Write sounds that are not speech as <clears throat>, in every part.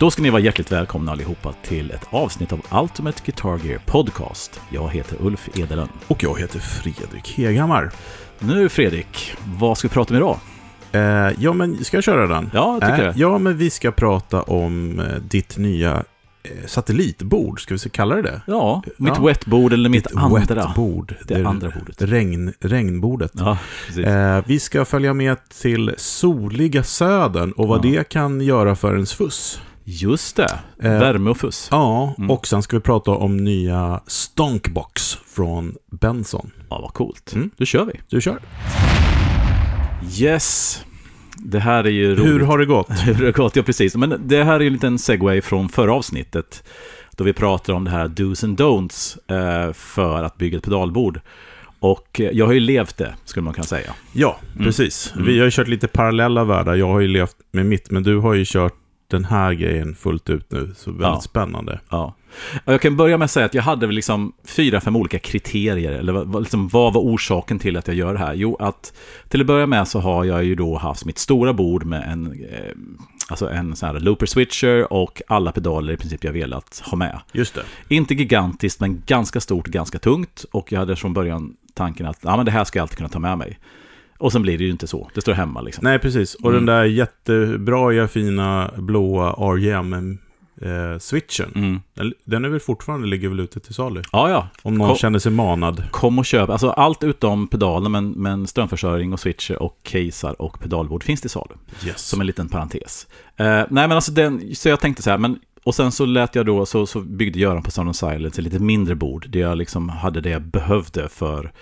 Då ska ni vara hjärtligt välkomna allihopa till ett avsnitt av Ultimate Guitar Gear Podcast. Jag heter Ulf Edelund. Och jag heter Fredrik Heghammar. Nu Fredrik, vad ska vi prata om idag? Eh, ja, men ska jag köra den? Ja, jag tycker Eh, det. ja, men vi ska prata om eh, ditt nya eh, satellitbord, ska vi kalla det det? Ja, mitt Ja. wetboard eller mitt Ditt andra. wetbord. Det andra bordet. Regn, regnbordet. Ja. Eh, vi ska följa med till soliga södern och vad Ja. det kan göra för ens fuss. Just det, Eh, värme och fuss. Ja, Mm. och sen ska vi prata om nya Stonkbox från Benson. Ja, vad coolt. Mm. Då kör vi. Du kör. Yes. Det här är ju roligt. Hur har det gått? <laughs> Hur har det gått? Ja, precis. Men det här är ju en liten segway från förra avsnittet. Då vi pratade om det här dos and don'ts eh, för att bygga ett pedalbord. Och eh, jag har ju levt det, skulle man kunna säga. Ja, Mm. precis. Mm. Vi har ju kört lite parallella världar. Jag har ju levt med mitt, men du har ju kört den här grejen fullt ut nu. Så väldigt Ja. spännande. Ja. Jag kan börja med att säga att jag hade väl liksom fyra, fem olika kriterier. Eller liksom, vad var orsaken till att jag gör det här? Jo, att till att börja med så har jag ju då haft mitt stora bord med en, eh, alltså en sån här looper switcher och alla pedaler i princip jag velat ha med. Just det. Inte gigantiskt, men ganska stort, ganska tungt. Och jag hade från början tanken att ja, men det här ska jag alltid kunna ta med mig. Och sen blir det ju inte så. Det står hemma liksom. Nej, precis. Och Mm. den där jättebra, fina blåa RGM-switchen. Mm. Den, den är väl fortfarande, ligger väl ute till salu? Ja, ja. Om någon Kom- känner sig manad. Kom och köp. Alltså allt utom pedalen, men, men strömförsörjning och switcher och casear och pedalbord finns till salu. Yes. Som en liten parentes. Eh, nej, men alltså den, så jag tänkte så här, men och sen så lät jag då, så, så byggde Göran på Sound of Silence ett lite mindre bord, där jag liksom hade det jag behövde för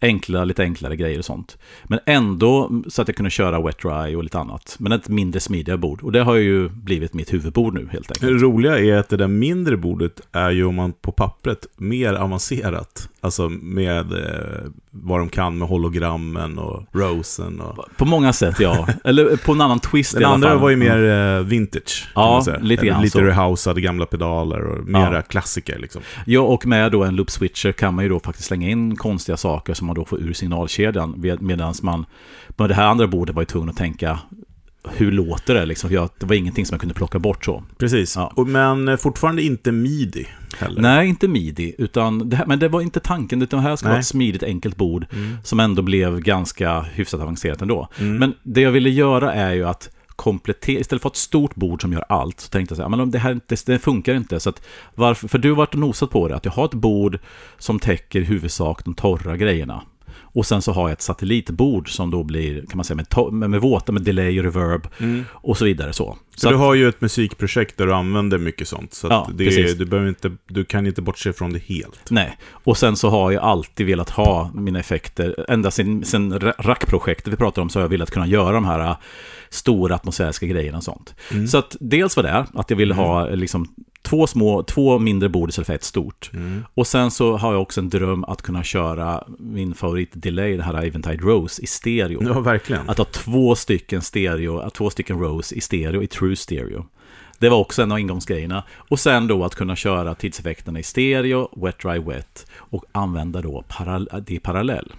enkla, lite enklare grejer och sånt. Men ändå så att jag kunde köra wet dry och lite annat. Men ett mindre smidiga bord. Och det har ju blivit mitt huvudbord nu helt enkelt. Det roliga är att det där mindre bordet är ju om man på pappret mer avancerat. Alltså med eh, vad de kan med hologrammen och rosen och... På många sätt, ja. Eller på en annan twist i Den alla andra fall. var ju mer eh, vintage. Ja, lite grann Lite rehousade gamla pedaler och mera Ja. klassiker liksom. Ja, och med då en loop switcher kan man ju då faktiskt slänga in konstiga saker som man då får ur signalkedjan. Medan man på det här andra bordet var ju tvungen att tänka hur låter det liksom? Jag, det var ingenting som jag kunde plocka bort så. Precis. Ja. Och, men eh, fortfarande inte midi heller. Nej, inte midi, utan det här, men det var inte tanken, utan det här ska Nej. vara ett smidigt, enkelt bord Mm. som ändå blev ganska hyfsat avancerat ändå. Mm. Men det jag ville göra är ju att komplettera, istället för ett stort bord som gör allt, så tänkte jag så här, men det här inte, det funkar inte, så att varför, för du har varit och nosat på det, att jag har ett bord som täcker i huvudsak de torra grejerna. Och sen så har jag ett satellitbord som då blir, kan man säga, med, med, med våta, med delay, reverb Mm. och så vidare så. Så, Så du att, har ju ett musikprojekt där du använder mycket sånt. Så Ja, det, precis. du, behöver inte, du kan inte bortse från det helt. Nej, och sen så har jag alltid velat ha mina effekter, ända sen, sen rackprojektet vi pratade om så har jag velat kunna göra de här äh, stora atmosfäriska grejerna och sånt. Mm. Så att dels var det att jag ville ha liksom två små, två mindre bord istället för ett stort. Mm. Och sen så har jag också en dröm att kunna köra min favorit delay, det här Eventide Rose, i stereo. Ja, verkligen. Att ha två stycken stereo, två stycken Rose i stereo, i true stereo. Det var också en av ingångsgrejerna. Och sen då att kunna köra tidseffekterna i stereo, wet, dry, wet och använda då paral det i parallell.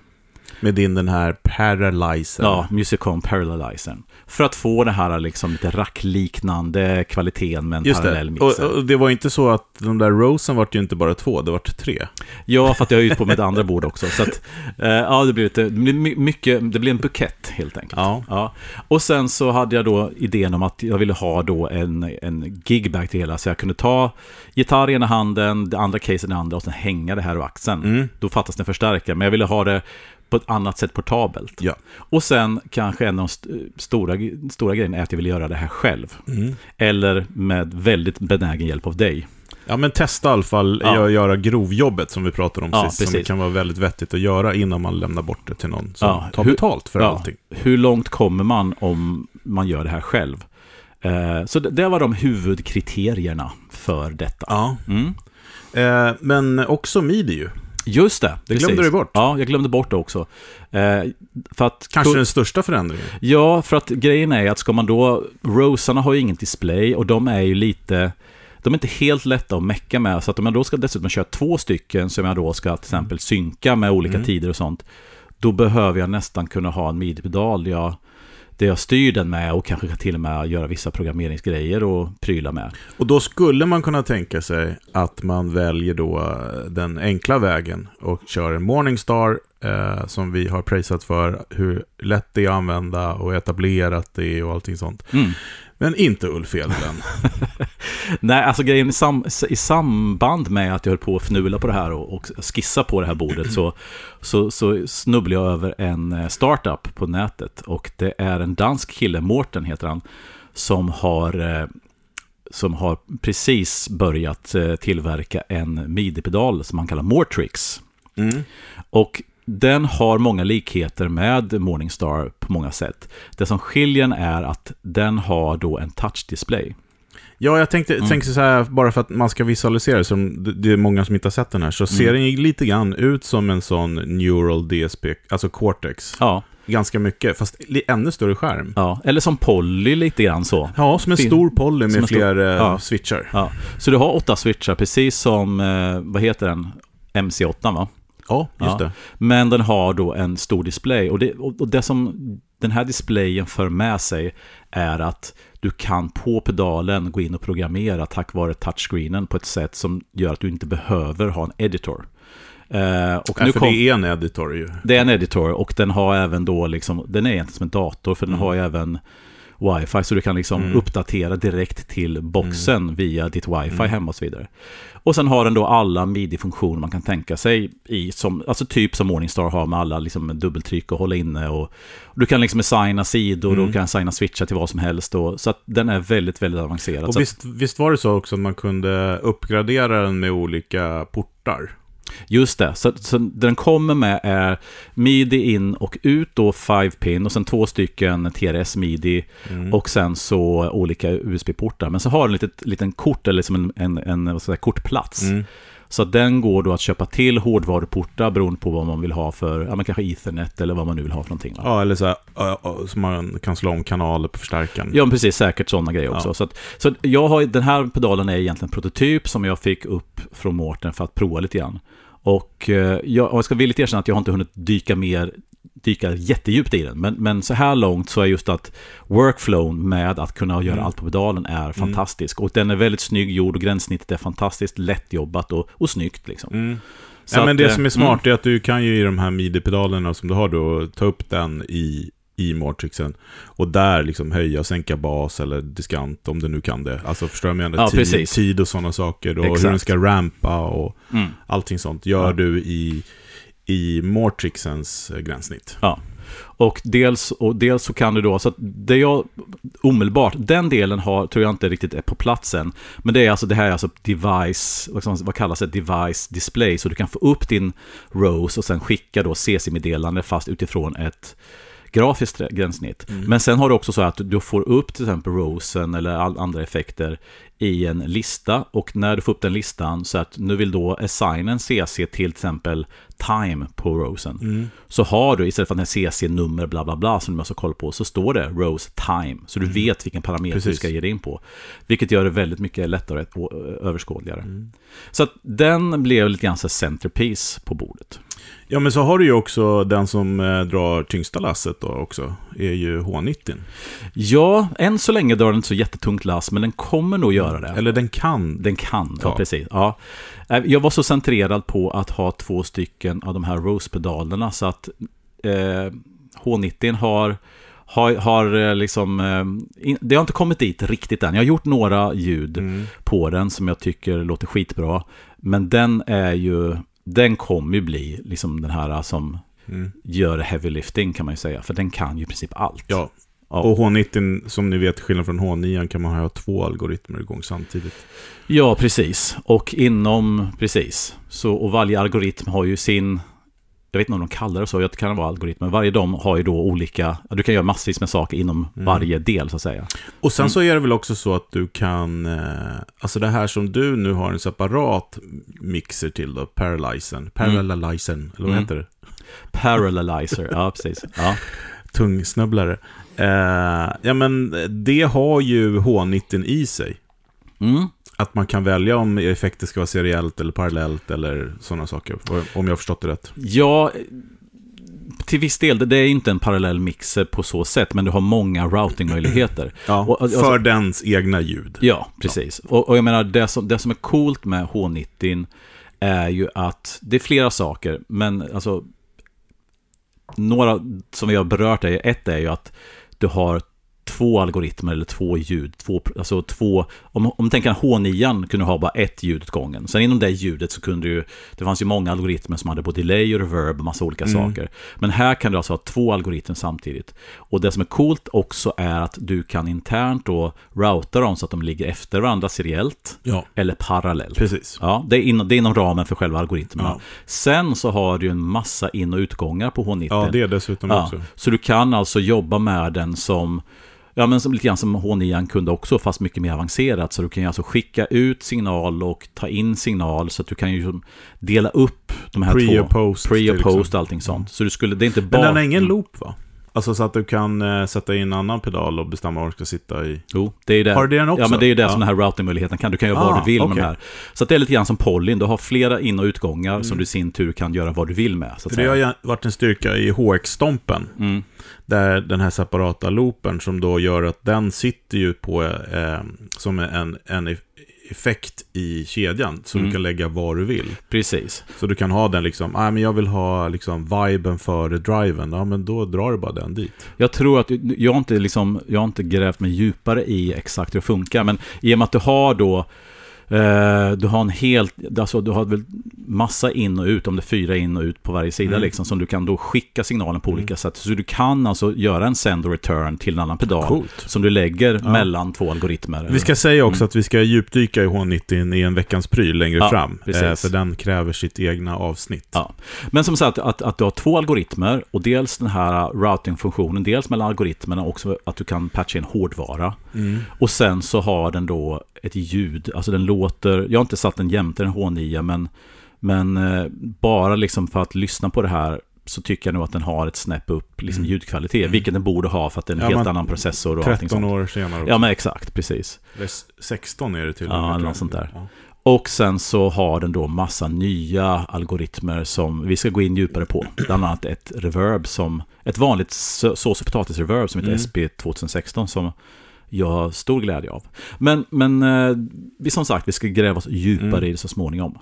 Med din den här paralyzer. Ja, Musicom Parallelizern. För att få det här liksom lite rackliknande kvaliteten med en Just parallell det. mixer. Och, och det var inte så att de där rosen vart ju inte bara två, det vart tre. Ja, för att jag har ju på med ett andra bord också. Så att, eh, ja, det blir lite, det blir my- mycket, det blir en bukett helt enkelt. Ja. Ja. Och sen så hade jag då idén om att jag ville ha då en, en gigbag till hela, så jag kunde ta gitarr i ena handen, det andra case i den andra och sen hänga det här ur axeln. Mm. Då fattas det en förstärkare, men jag ville ha det på ett annat sätt portabelt. Ja. Och sen kanske en av de st- stora, stora grejerna är att jag vill göra det här själv. Mm. Eller med väldigt benägen hjälp av dig. Ja, men testa i alla fall Ja. att göra grovjobbet som vi pratade om Ja, sist. Som precis. det kan vara väldigt vettigt att göra innan man lämnar bort det till någon som Ja, tar hur- betalt för ja, allting. Hur långt kommer man om man gör det här själv? Eh, så det, det var de huvudkriterierna för detta. Ja. Mm. Eh, men också midi ju. Just det. Det precis. glömde du bort. Ja, jag glömde bort det också. Eh, för att, Kanske den största förändringen. Ja, för att grejen är att ska man då... Rosarna har ju ingen display och de är ju lite... De är inte helt lätta att mecka med, så att om jag då ska dessutom köra två stycken som jag då ska till exempel synka med olika Mm. tider och sånt, då behöver jag nästan kunna ha en midi-pedal. Jag, där jag styr den med och kanske till och med göra vissa programmeringsgrejer och pryla med. Och då skulle man kunna tänka sig att man väljer då den enkla vägen och kör en Morningstar eh, som vi har prisat för hur lätt det är att använda och etablerat det är och allting sånt. Mm. Men inte Ulf Edelen. <laughs> Nej, alltså grejen i, sam, i samband med att jag höll på att fnula på det här och, och skissa på det här bordet så, så, så snubblade jag över en eh, startup på nätet och det är en dansk kille, Mårten heter han, som har, eh, som har precis börjat eh, tillverka en midi-pedal som han kallar Mortrix. Mm. Och den har många likheter med Morningstar på många sätt. Det som skiljer den är att den har då en touchdisplay. Ja, jag tänkte, mm. tänkte så här, bara för att man ska visualisera, som det är många som inte har sett den här, så mm. ser den lite grann ut som en sån Neural DSP, alltså Cortex. Ja. Ganska mycket, fast ännu större skärm. Ja, eller som Polly lite grann så. Ja, som en fin. stor Polly med fler stor, ja. switchar. Ja. Så du har åtta switchar, precis som, eh, vad heter den, MC8 va? Ja, just ja. det. Men den har då en stor display. Och det, och det som den här displayen för med sig är att du kan på pedalen gå in och programmera tack vare touchscreenen på ett sätt som gör att du inte behöver ha en editor. Uh, och ja, nu för kom, det är en editor ju. Det är en editor och den har även då liksom, den är egentligen som en dator för den mm. har ju även wifi så du kan liksom mm. uppdatera direkt till boxen mm. via ditt wifi mm. hemma och så vidare. Och sen har den då alla midi-funktioner man kan tänka sig i, som, alltså typ som Morningstar har med alla liksom dubbeltryck och hålla inne och du kan liksom assigna sidor mm. och kan assigna switchar till vad som helst och, så att den är väldigt, väldigt avancerad. Och visst, visst var det så också att man kunde uppgradera den med olika portar? Just det, så, så den kommer med är midi in och ut då 5 pin och sen två stycken TRS midi mm. och sen så olika USB-portar. Men så har den ett liten kort eller liksom en, en, en säga, kortplats. Mm. Så den går då att köpa till hårdvaruportar beroende på vad man vill ha för, ja men kanske ethernet eller vad man nu vill ha för någonting. Va? Ja, eller så här, så man kan slå om kanaler på förstärkaren. Ja, precis, säkert sådana grejer också. Ja. Så, att, så jag har, den här pedalen är egentligen en prototyp som jag fick upp från Mårten för att prova lite grann. Och eh, jag, jag ska villigt erkänna att jag har inte hunnit dyka mer dyka jättedjupt i den. Men, men så här långt så är just att workflown med att kunna göra mm. allt på pedalen är mm. fantastisk. Och den är väldigt snygg gjord och gränssnittet är fantastiskt lättjobbat och, och snyggt. Liksom. Mm. ja, men det att, som är eh, smart mm. är att du kan ju i de här midi-pedalerna som du har då ta upp den i i Matrixen. Och där liksom höja och sänka bas eller diskant om du nu kan det. Alltså förstår du vad jag menar? Ja, tid, tid och sådana saker. Och Exakt. hur den ska rampa och mm. allting sånt gör ja. du i, i Mortrixens eh, gränssnitt. Ja. Och dels, och dels så kan du då, så att det jag omedelbart, den delen har, tror jag inte riktigt är på platsen. Men det är alltså, det här är alltså device, vad, vad kallas det, device display. Så du kan få upp din Rose och sen skicka då CC-meddelande fast utifrån ett grafiskt gränssnitt. Mm. Men sen har du också så att du får upp till exempel rosen eller andra effekter i en lista och när du får upp den listan så att nu vill då assignen CC till till exempel time på rosen. Mm. Så har du istället för den CC-nummer bla bla bla som du måste kolla på så står det rose time. Så du mm. vet vilken parameter Precis. du ska ge dig in på. Vilket gör det väldigt mycket lättare och överskådligare. Mm. Så att den blev lite grann centerpiece på bordet. Ja, men så har du ju också den som eh, drar tyngsta lasset då också, är ju H90. Ja, än så länge drar den inte så jättetungt lass, men den kommer nog göra det. Eller den kan. Den kan, ja, ja precis. Ja. Eh, jag var så centrerad på att ha två stycken av de här Rose-pedalerna, så att eh, H90 har har, har eh, liksom, eh, det har inte kommit dit riktigt än. Jag har gjort några ljud mm. på den som jag tycker låter skitbra. Men den är ju den kommer ju bli liksom den här som mm. gör heavy lifting kan man ju säga. För den kan ju i princip allt. Ja, ja. och H90 som ni vet, skillnad från H9 kan man ha två algoritmer igång samtidigt. Ja, precis. Och inom, precis. Så, och varje algoritm har ju sin jag vet inte om de kallar det så, jag kan vara algoritmer. Varje dom har ju då olika, du kan göra massvis med saker inom mm. varje del så att säga. Och sen mm. så är det väl också så att du kan, eh, alltså det här som du nu har en separat mixer till då, Paralyzen, Parallelizen, mm. eller vad mm. heter det? Parallelizer, ja precis. Ja. <laughs> Tungsnubblare. Eh, ja men det har ju H90 i sig. Mm. Att man kan välja om effekter ska vara seriellt eller parallellt eller sådana saker. Om jag har förstått det rätt. Ja, till viss del, det- är inte en parallell mixer på så sätt, men du har många routingmöjligheter. <clears throat> Ja, Och, alltså- för dens egna ljud. Ja, precis. Och, och jag menar, det som, det som är coolt med H90 är ju att det är flera saker, men alltså några som vi har berört är ett är ju att du har två algoritmer eller två ljud. Två, alltså två, om, om man tänker att H9 kunde ha bara ett ljud åt gången. Sen inom det ljudet så kunde du, det fanns ju många algoritmer som hade både delay och reverb och massa olika saker. Men här kan du alltså ha två algoritmer samtidigt. Och det som är coolt också är att du kan internt då routa dem så att de ligger efter varandra seriellt Ja, eller parallellt. precis. Ja, det är, inom, det är inom ramen för själva algoritmerna. Ja. Sen så har du ju en massa in- och utgångar på H90. Ja, det är dessutom Ja, också. så du kan alltså jobba med den som, ja men som lite grann som H9 kunde också, fast mycket mer avancerat. Så du kan ju alltså skicka ut signal och ta in signal, så att du kan ju dela upp de här Pre två. och post. Pre och post och allting sånt. Så du skulle, det är inte Men bara... den har ingen Mm. loop va? Alltså så att du kan eh, sätta in en annan pedal och bestämma var du ska sitta i. Jo, det är ju det. Har du den också? Ja, men det är ju det Ja. som den här routingmöjligheten kan. Du kan göra Ah, vad du vill med okej. de här. Så att det är lite grann som Polyn. Du har flera in- och utgångar som du i sin tur kan göra vad du vill med. Så att det har säga. ju varit en styrka i HX-stompen. Mm. Där den här separata loopen som då gör att den sitter ju på eh, som en, en eff- effekt i kedjan. Så Mm. du kan lägga var du vill. Precis. Så du kan ha den liksom, nej men jag vill ha liksom viben före driven. Ja men då drar du bara den dit. Jag tror att, jag har, inte liksom, jag har inte grävt mig djupare i exakt hur det funkar, men i och med att du har då eh, du har en helt, alltså du har väl massa in och ut, om det är fyra in och ut på varje sida Mm. liksom, som du kan då skicka signalen på olika sätt. Så du kan alltså göra en send och return till en annan pedal. Coolt. Som du lägger Ja. mellan två algoritmer. Vi ska säga också att vi ska djupdyka i H90 i en veckans pryl längre Ja, fram. precis. Eh, för den kräver sitt egna avsnitt. Ja. Men som sagt, att, att du har två algoritmer och dels den här routing-funktionen, dels mellan algoritmerna och också att du kan patcha in hårdvara. Mm. Och sen så har den då ett ljud, alltså den låter, jag har inte satt den jämte en H9 men, men eh, bara liksom för att lyssna på det här så tycker jag nog att den har ett snäpp upp liksom Mm. ljudkvalitet, vilket den borde ha för att det är en Ja, helt men annan processor och allting 13 sånt. år senare också. Ja men exakt, precis. Eller s- 16 är det till Ja, och med, tror något sånt där. Ja. Och sen så har den då massa nya algoritmer som vi ska gå in djupare på. Bland annat ett reverb som, ett vanligt så- sås och potatis-reverb som heter Mm. SP 2016 som jag har stor glädje av. Men, men eh, vi som sagt, vi ska gräva oss djupare Mm. i det så småningom.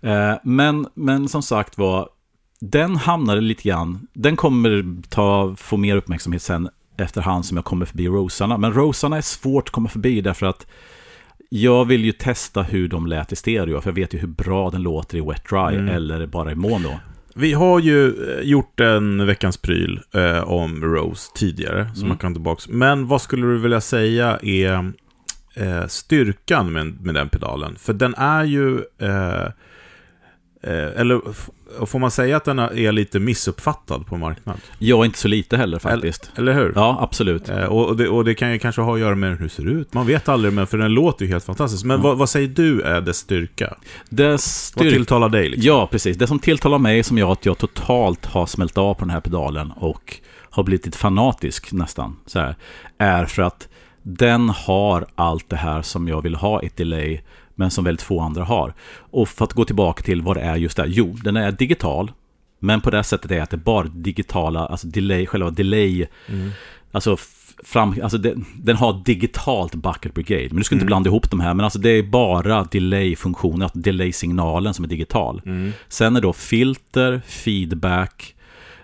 Eh, men, men som sagt var, den hamnade lite grann, den kommer ta, få mer uppmärksamhet sen efterhand som jag kommer förbi Rosarna. Men Rosarna är svårt att komma förbi därför att jag vill ju testa hur de lät i stereo, för jag vet ju hur bra den låter i wet dry Mm. eller bara i mono. Vi har ju eh, gjort en veckans pryl eh, om Rose tidigare, som Mm. man kan tillbaka. Men vad skulle du vilja säga är eh, styrkan med, med den pedalen? För den är ju... Eh, eller f- får man säga att den är lite missuppfattad på marknaden? Är inte så lite heller faktiskt. Eller hur? Ja, absolut. Eh, och, det, och det kan ju kanske ha att göra med hur det ser ut. Man vet aldrig, men för den låter ju helt fantastisk. Men Ja. vad, vad säger du är dess styrka? Det Vad styrk... tilltalar dig? Liksom? Ja, precis. Det som tilltalar mig som gör att jag totalt har smält av på den här pedalen och har blivit lite fanatisk nästan, så här, är för att den har allt det här som jag vill ha i ett delay, men som väldigt få andra har. Och för att gå tillbaka till vad det är just där. Jo, den är digital, men på det sättet är att det bara digitala, alltså delay, själva delay, Mm. alltså fram, alltså den, den har digitalt bucket brigade. Men du ska inte Mm. blanda ihop de här, men alltså det är bara delay-funktionen, att delay-signalen som är digital. Mm. Sen är då filter, feedback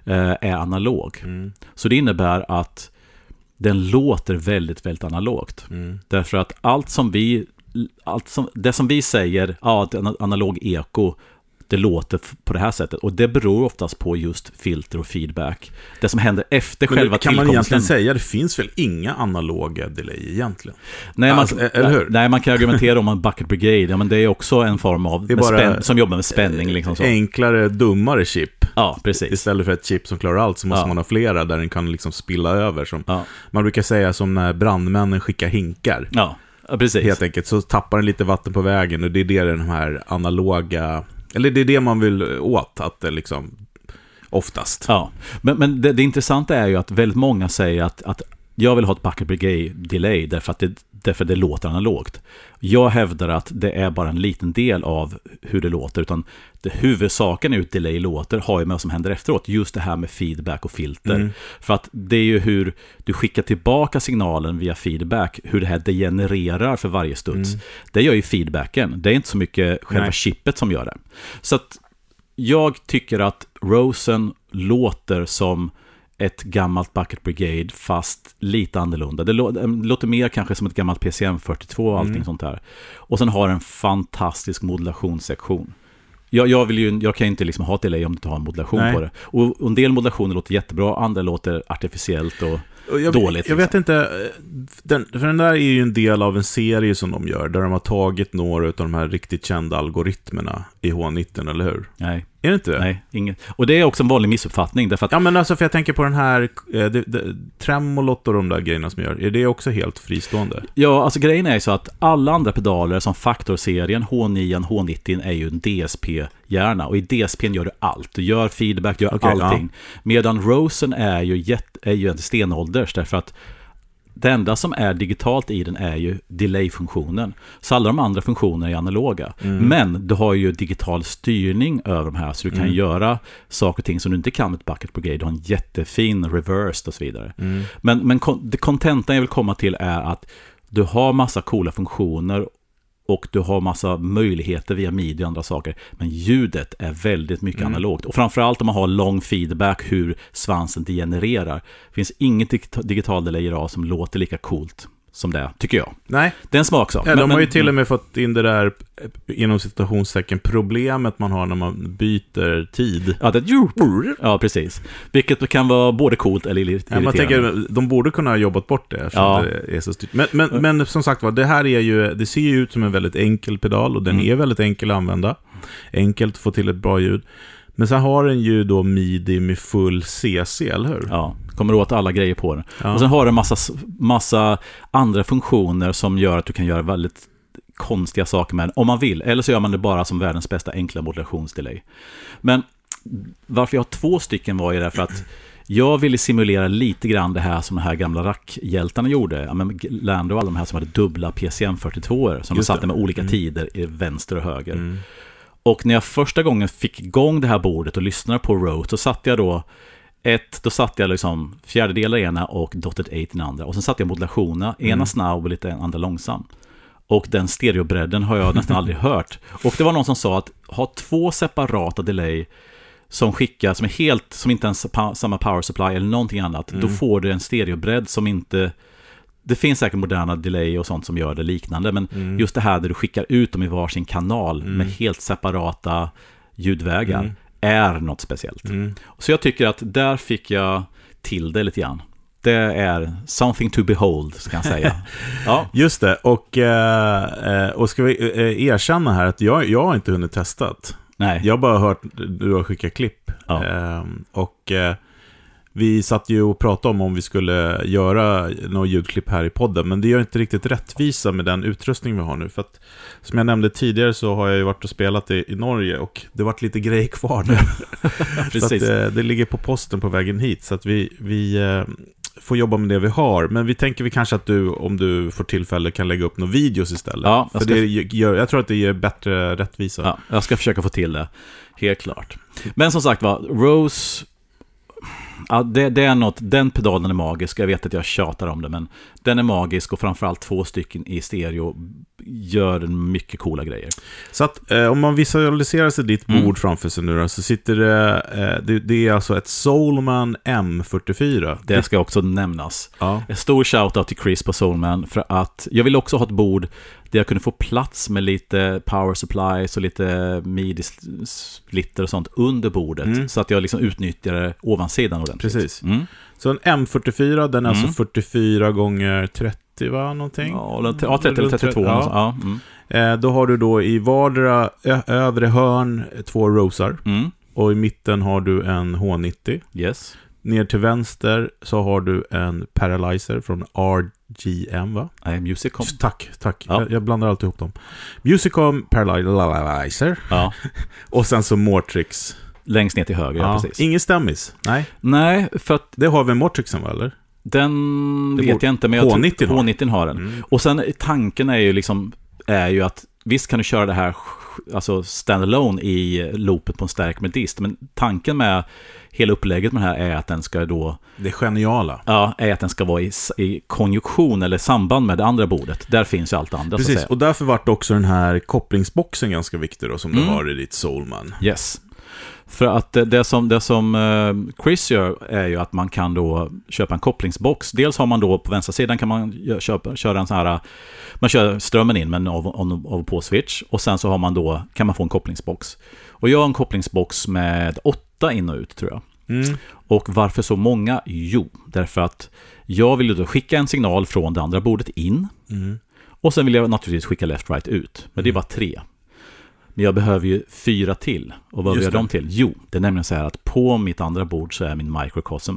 eh, är analog. Mm. Så det innebär att den låter väldigt, väldigt analogt. Mm. Därför att allt som vi, allt som, det som vi säger, ja, att analog eko, det låter på det här sättet. Och det beror oftast på just filter och feedback. Det som händer efter Men själva det, kan man tillkomsten. egentligen säga, det finns väl inga analoga delay egentligen? Nej, man, Alltså, eller hur? nej, man kan argumentera om en bucket brigade, ja, men det är också en form av, spänn, som jobbar med spänning. Liksom så. Enklare, dummare chip. Ja, precis. Istället för ett chip som klarar allt så måste Ja. man ha flera där den kan liksom spilla över. Som, Ja, Man brukar säga som när brandmännen skickar hinkar. ja, ja precis. Helt enkelt, så tappar den lite vatten på vägen och det är det den här analoga... Eller det är det man vill åt, att det liksom... Oftast. Ja, men, men det, det intressanta är ju att väldigt många säger att, att jag vill ha ett bucket brigade delay därför att det, därför att det låter analogt. Jag hävdar att det är bara en liten del av hur det låter, utan det huvudsaken är hur delay låter har ju med vad som händer efteråt. Just det här med feedback och filter. Mm. För att det är ju hur du skickar tillbaka signalen via feedback, hur det här degenererar för varje studs. Mm. Det gör ju feedbacken. Det är inte så mycket själva Nej. chippet som gör det. Så att jag tycker att Rosen låter som ett gammalt Bucket Brigade fast lite annorlunda. Det lå- det låter mer kanske som ett gammalt PCM 42 och allting Mm. sånt där. Och sen har en fantastisk modulationssektion. Jag, jag, vill ju, jag kan ju inte liksom ha ett delay om du inte har en modulation Nej. på det. Och, och en del modulationer låter jättebra, andra låter artificiellt och Och jag, dåligt. Jag vet liksom. inte, eh, den, för den där är ju en del av en serie som de gör, där de har tagit några av de här riktigt kända algoritmerna i H19, eller hur? Nej, Är det inte det? nej, inget. Och det är också en vanlig missuppfattning, därför att Ja, men alltså för jag tänker på den här, eh, det, det, tremolot och de där grejerna som gör, är det också helt fristående? Ja, alltså grejen är ju så att alla andra pedaler som Factor-serien, H9, H90 är ju en DSP-hjärna. Och i DSPn gör du allt. Du gör feedback, du gör Okej, allting. Medan Rosen är ju, jätt, är ju en stenålders, därför att det enda som är digitalt i den är ju delay-funktionen. Så alla de andra funktionerna är analoga. Mm. Men du har ju digital styrning över de här, så du kan Mm. göra saker och ting som du inte kan med ett Bucket Brigade. Du har en jättefin reversed och så vidare. Mm. Men, men det kontentan jag vill komma till är att du har massa coola funktioner och du har massa möjligheter via midi och andra saker. Men ljudet är väldigt mycket Mm. analogt. Och framförallt om man har lång feedback hur svansen degenererar. Det finns inget digita- digital delay idag som låter lika coolt som det, tycker jag. Nej, Det är en smaksak. ja, Men- de har ju men- till och med fått in det där, eh, inom citationstecken, problemet man har när man byter tid. Ja, det, ja, precis. Vilket kan vara både coolt eller irriterande. Ja, man tänker, de borde kunna ha jobbat bort det Ja. det är så styrt. Men, men, men som sagt var, det här är ju, det ser ju ut som en väldigt enkel pedal och den Mm. är väldigt enkel att använda. Enkelt att få till ett bra ljud. Men sen har den ju då midi med full CC, eller hur? Ja, kommer åt alla grejer på den. Ja. Och sen har den massa, massa andra funktioner som gör att du kan göra väldigt konstiga saker med den, om man vill. Eller så gör man det bara som världens bästa enkla modulationsdelay. Men varför jag har två stycken var ju därför att jag ville simulera lite grann det här som de här gamla rackhjältarna gjorde. Ja, men Lando och alla de här som hade dubbla PCM 42 som de Just satte med olika Mm. tider i vänster och höger. Mm. Och när jag första gången fick igång det här bordet och lyssnade på Rote, så satte jag då ett, då satte jag liksom fjärdedelar i ena och dotted 8 i den andra. Och sen satte jag modulationerna, ena Mm. snabb och lite andra långsam. Och den stereobredden har jag nästan aldrig hört. Och det var någon som sa att ha två separata delay som skickar, som är helt, som inte ens samma power supply eller någonting annat, då Mm. får du en stereobredd som inte... Det finns säkert moderna delay och sånt som gör det liknande, men Mm. just det här där du skickar ut dem i varsin kanal Mm. med helt separata ljudvägar Mm. är något speciellt. Mm. Så jag tycker att där fick jag till det lite grann. Det är something to behold, ska jag säga. <laughs> Ja, Just det, och, eh, eh, och ska vi eh, erkänna här att jag, jag har inte hunnit testat. nej. Jag har bara hört du har skickat klipp. Ja. Ehm, och vi satt ju och pratade om om vi skulle göra några ljudklipp här i podden, men det gör inte riktigt rättvisa med den utrustning vi har nu. För att, som jag nämnde tidigare så har jag ju varit och spelat i, i Norge och det varit lite grejer kvar nu. <laughs> så Precis. att, eh, det ligger på posten på vägen hit, så att vi, vi eh, får jobba med det vi har. Men vi tänker vi kanske att du, om du får tillfälle, kan lägga upp några videos istället. Ja, jag För ska- det gör, jag tror att det ger bättre rättvisa. Ja, jag ska försöka få till det, helt klart. Men som sagt var, Rose... Ja, det, det är något, den pedalen är magisk, jag vet att jag tjatar om det, men den är magisk och framförallt två stycken i stereo gör mycket coola grejer. Så att eh, om man visualiserar sig ditt bord Mm. framför sig nu då, så sitter det, eh, det, det är alltså ett Soulman M44. Det ska också nämnas. Ja. En stor shout-out till Chris på Soulman för att jag ville också ha ett bord där jag kunde få plats med lite power supplies och lite midi-splitter och sånt under bordet. Mm. Så att jag liksom utnyttjade ovansidan ordentligt. Precis. Mm. Så en M44, den är Mm. alltså 44 gånger 30 va, någonting? Ja, eller- ja, 30 eller 32. Ja. Ja. Ja. Mm. Eh, då har du då i vardera övre hörn två rosar. Mm. Och i mitten har du en H90. Yes. Ner till vänster så har du en Paralyzer från RGM va? Nej, Musicom. Tack, tack. Ja. Jag, jag blandar alltid ihop dem. Musicom Paralyzer. Ja. <laughs> Och sen så Mortrix. Längst ner till höger, ja, precis. Ingen stämmis. Nej, Nej, för att det har vi Mortrixen va, eller? Den Det vet jag inte, men jag tror- H90 har. H90 har den. Mm. Och sen tanken är ju liksom, är ju att visst kan du köra det här alltså standalone i loopet på en stärk med dist, men tanken med hela upplägget med det här är att den ska då, Det geniala. ja, är att den ska vara i, i konjunktion eller samband med det andra bordet. Där finns ju allt andra Precis, och därför vart också den här kopplingsboxen ganska viktig då, som du Mm. har i ditt Soulman. Yes. För att det- som, det som eh, Chris gör är ju att man kan då köpa en kopplingsbox. Dels har man då på vänstra sidan kan man köpa, köra en sån här, man kör strömmen in med en av, av, av på switch. Och sen så har man då, kan man få en kopplingsbox. Och jag har en kopplingsbox med åtta in och ut tror jag. Mm. Och varför så många? Jo, därför att jag vill ju då skicka en signal från det andra bordet in. Mm. Och sen vill jag naturligtvis skicka left-right ut. Men det är bara tre. Men jag behöver ju fyra till. Och vad vill jag dem till? Jo, det är nämligen så här att på mitt andra bord så är min microcosm.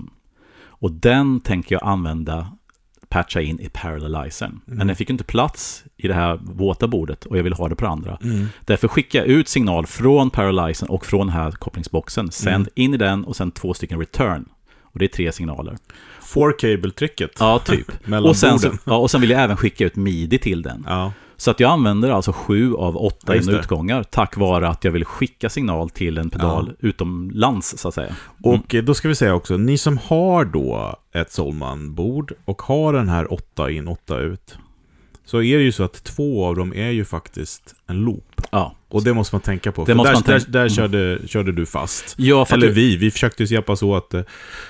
Och den tänker jag använda, patcha in i parallelizern. Men den fick inte plats i det här våta bordet och jag vill ha det på det andra. Mm. Därför skickar jag ut signal från parallelizern och från den här kopplingsboxen. Sänd Mm. in i den och sen två stycken return. Och det är tre signaler. Four cable-tricket. Ja, typ. <laughs> Mellan och, sen, borden. så, ja, och sen vill jag även skicka ut midi till den. Ja. Så att jag använder alltså sju av åtta Ja, just in- och det. utgångar tack vare att jag vill skicka signal till en pedal utomlands så att säga. Och eh, då ska vi säga också, ni som har då ett Solman-bord och har den här 8 in, 8 ut. Så är det ju så att två av dem är ju faktiskt en loop. Ja, Och det måste man tänka på. Det För där, tänka- där, där körde, körde du fast. ja för Eller att vi, vi försökte ju hjälpas åt. eh,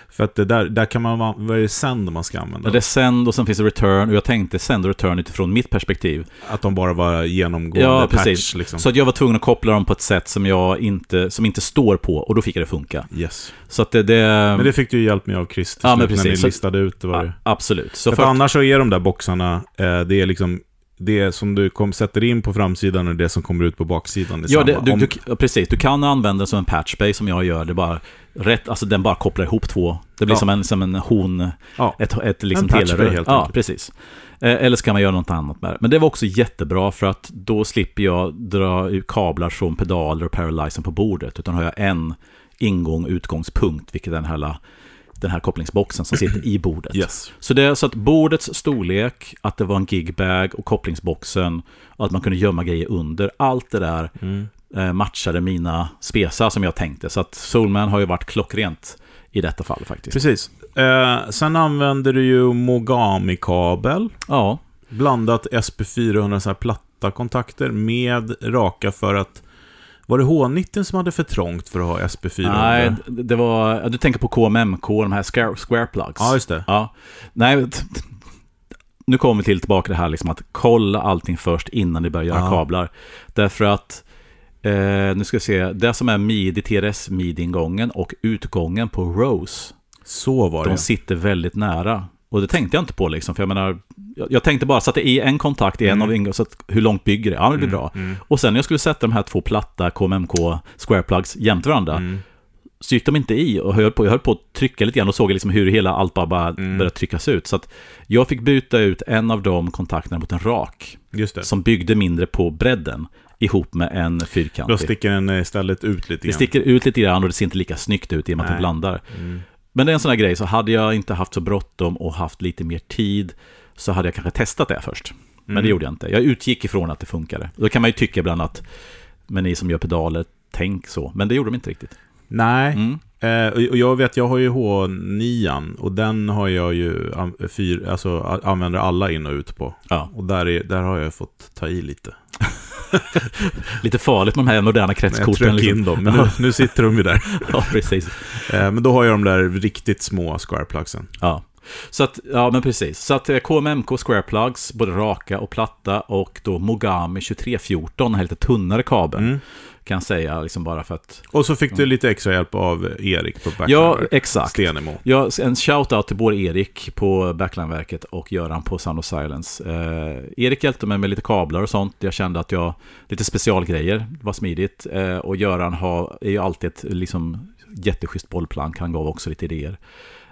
För att det där, där kan man, va- vad är det sen man ska använda? det är send och sen finns det return och jag tänkte send och return utifrån mitt perspektiv. Att de bara var genomgående Ja, patch precis. liksom. Så att jag var tvungen att koppla dem på ett sätt som jag inte, som inte står på och då fick jag det funka. Yes. Så att det, det, Men det fick du hjälp med av Chris till Ja, men när ni listade ut det. Var det. absolut. Så För annars så är de där boxarna, eh, det är liksom det som du kom, sätter in på framsidan och det som kommer ut på baksidan. ja, det, du, du, precis. Du kan använda den som en patchbay som jag gör. Det bara rätt, alltså den bara kopplar ihop två. Det blir Ja. som en, som en hon, ja. ett, ett liksom En patchbay helt Ja, enkelt. precis. Eh, Eller så kan man göra något annat med det. Men det var också jättebra för att då slipper jag dra kablar från pedaler och paralyzern på bordet. Utan har jag en ingång och utgångspunkt, vilket är den här, den här kopplingsboxen som sitter i bordet. Yes. Så det är så att bordets storlek, att det var en gigbag och kopplingsboxen och att man kunde gömma grejer under. Allt det där Mm. eh, matchade mina spesar som jag tänkte. Så att Soulman har ju varit klockrent i detta fall faktiskt. Precis. Eh, sen använder du ju Mogami-kabel, Ja, blandat SP400 så här platta kontakter med raka för att var det H90 som hade för trångt för att ha SP400? nej, det var, du tänker på KMMK, de här square, square plugs. Ja, just det. Ja, nej, nu kommer vi till tillbaka det här liksom att kolla allting först innan ni börjar göra Ja. kablar. Därför att, eh, nu ska vi se, det som är midi, TRS midi-ingången och utgången på Rose, Så var de det. sitter väldigt nära. Och det tänkte jag inte på liksom, för jag menar, jag, jag tänkte bara sätta i en kontakt i en Mm. av ingångarna, så att hur långt bygger det? Ja, det blir bra. Mm, Och sen när jag skulle sätta de här två platta KMMK square plugs jämte varandra, mm. så gick de inte i och höll på, jag höll på att trycka lite grann och såg liksom hur hela allt bara, bara Mm. började tryckas ut. Så att jag fick byta ut en av de kontakterna mot en rak, det. som byggde mindre på bredden, ihop med en Då fyrkantig. sticker den eh, istället ut lite Det grann. sticker ut lite grann och det ser inte lika snyggt ut i och med att Nej. det blandar. Mm. Men det är en sån här grej, så hade jag inte haft så bråttom och haft lite mer tid, så hade jag kanske testat det först. Men Mm. det gjorde jag inte. Jag utgick ifrån att det funkade. Då kan man ju tycka ibland att, men ni som gör pedaler, tänk så. Men det gjorde de inte riktigt. Nej, Mm. Eh, och jag vet, jag har ju H9 och den har jag ju fyr, alltså, använder alla in och ut på. Ja. Och där, är, där har jag fått ta i lite. <laughs> Lite farligt med de här moderna Jag kretskorten. tryckte liksom. in dem, men <laughs> nu, nu sitter de ju där. <laughs> Ja, precis. Eh, men då har jag de där riktigt små square plugsen. Ja. Så att, ja men precis. Så att eh, KMMK Square Plugs, både raka och platta och då Mogami 2314, den här lite tunnare kabeln. Mm. Kan säga, liksom bara för att... Och så fick du lite extra hjälp av Erik på Ja, Backhammer. exakt. Stenemo. Ja, en shout-out till både Erik på Backlineverket och Göran på Sound of Silence. Eh, Erik hjälpte mig med lite kablar och sånt. Jag kände att jag, lite specialgrejer, var smidigt. Eh, och Göran har, är ju alltid ett liksom, jätteschysst bollplank, han gav också lite idéer.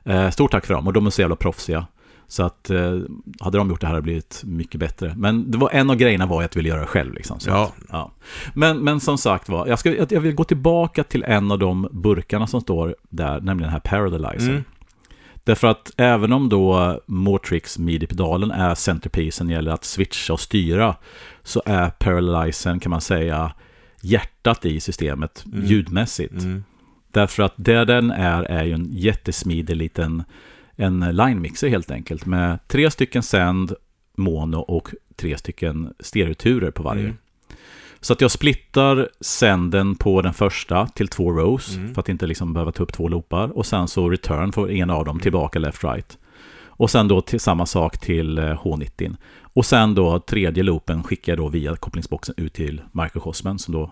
Eh, stort tack för dem, och de är så jävla proffsiga. Så att eh, hade de gjort det här hade det blivit mycket bättre. Men det var en av grejerna var att jag ville göra det själv. Liksom, så Ja. att, ja. Men, men som sagt var, jag, ska, jag vill gå tillbaka till en av de burkarna som står där, nämligen den här Parallelizer. Mm. Därför att även om då Mortrix midi-pedalen är centerpiecen gäller att switcha och styra så är Paralyzen kan man säga hjärtat i systemet mm. ljudmässigt. Mm. Därför att det den är är ju en jättesmidig liten en line-mixer helt enkelt med tre stycken sänd, mono och tre stycken stereoturer på varje. Mm. Så att jag splittar sänden på den första till två rows mm. för att inte liksom behöva ta upp två loopar och sen så return för en av dem mm. tillbaka left-right. Och sen då till samma sak till H90. Eh, och sen då tredje loopen skickar jag då via kopplingsboxen ut till microcosmen som då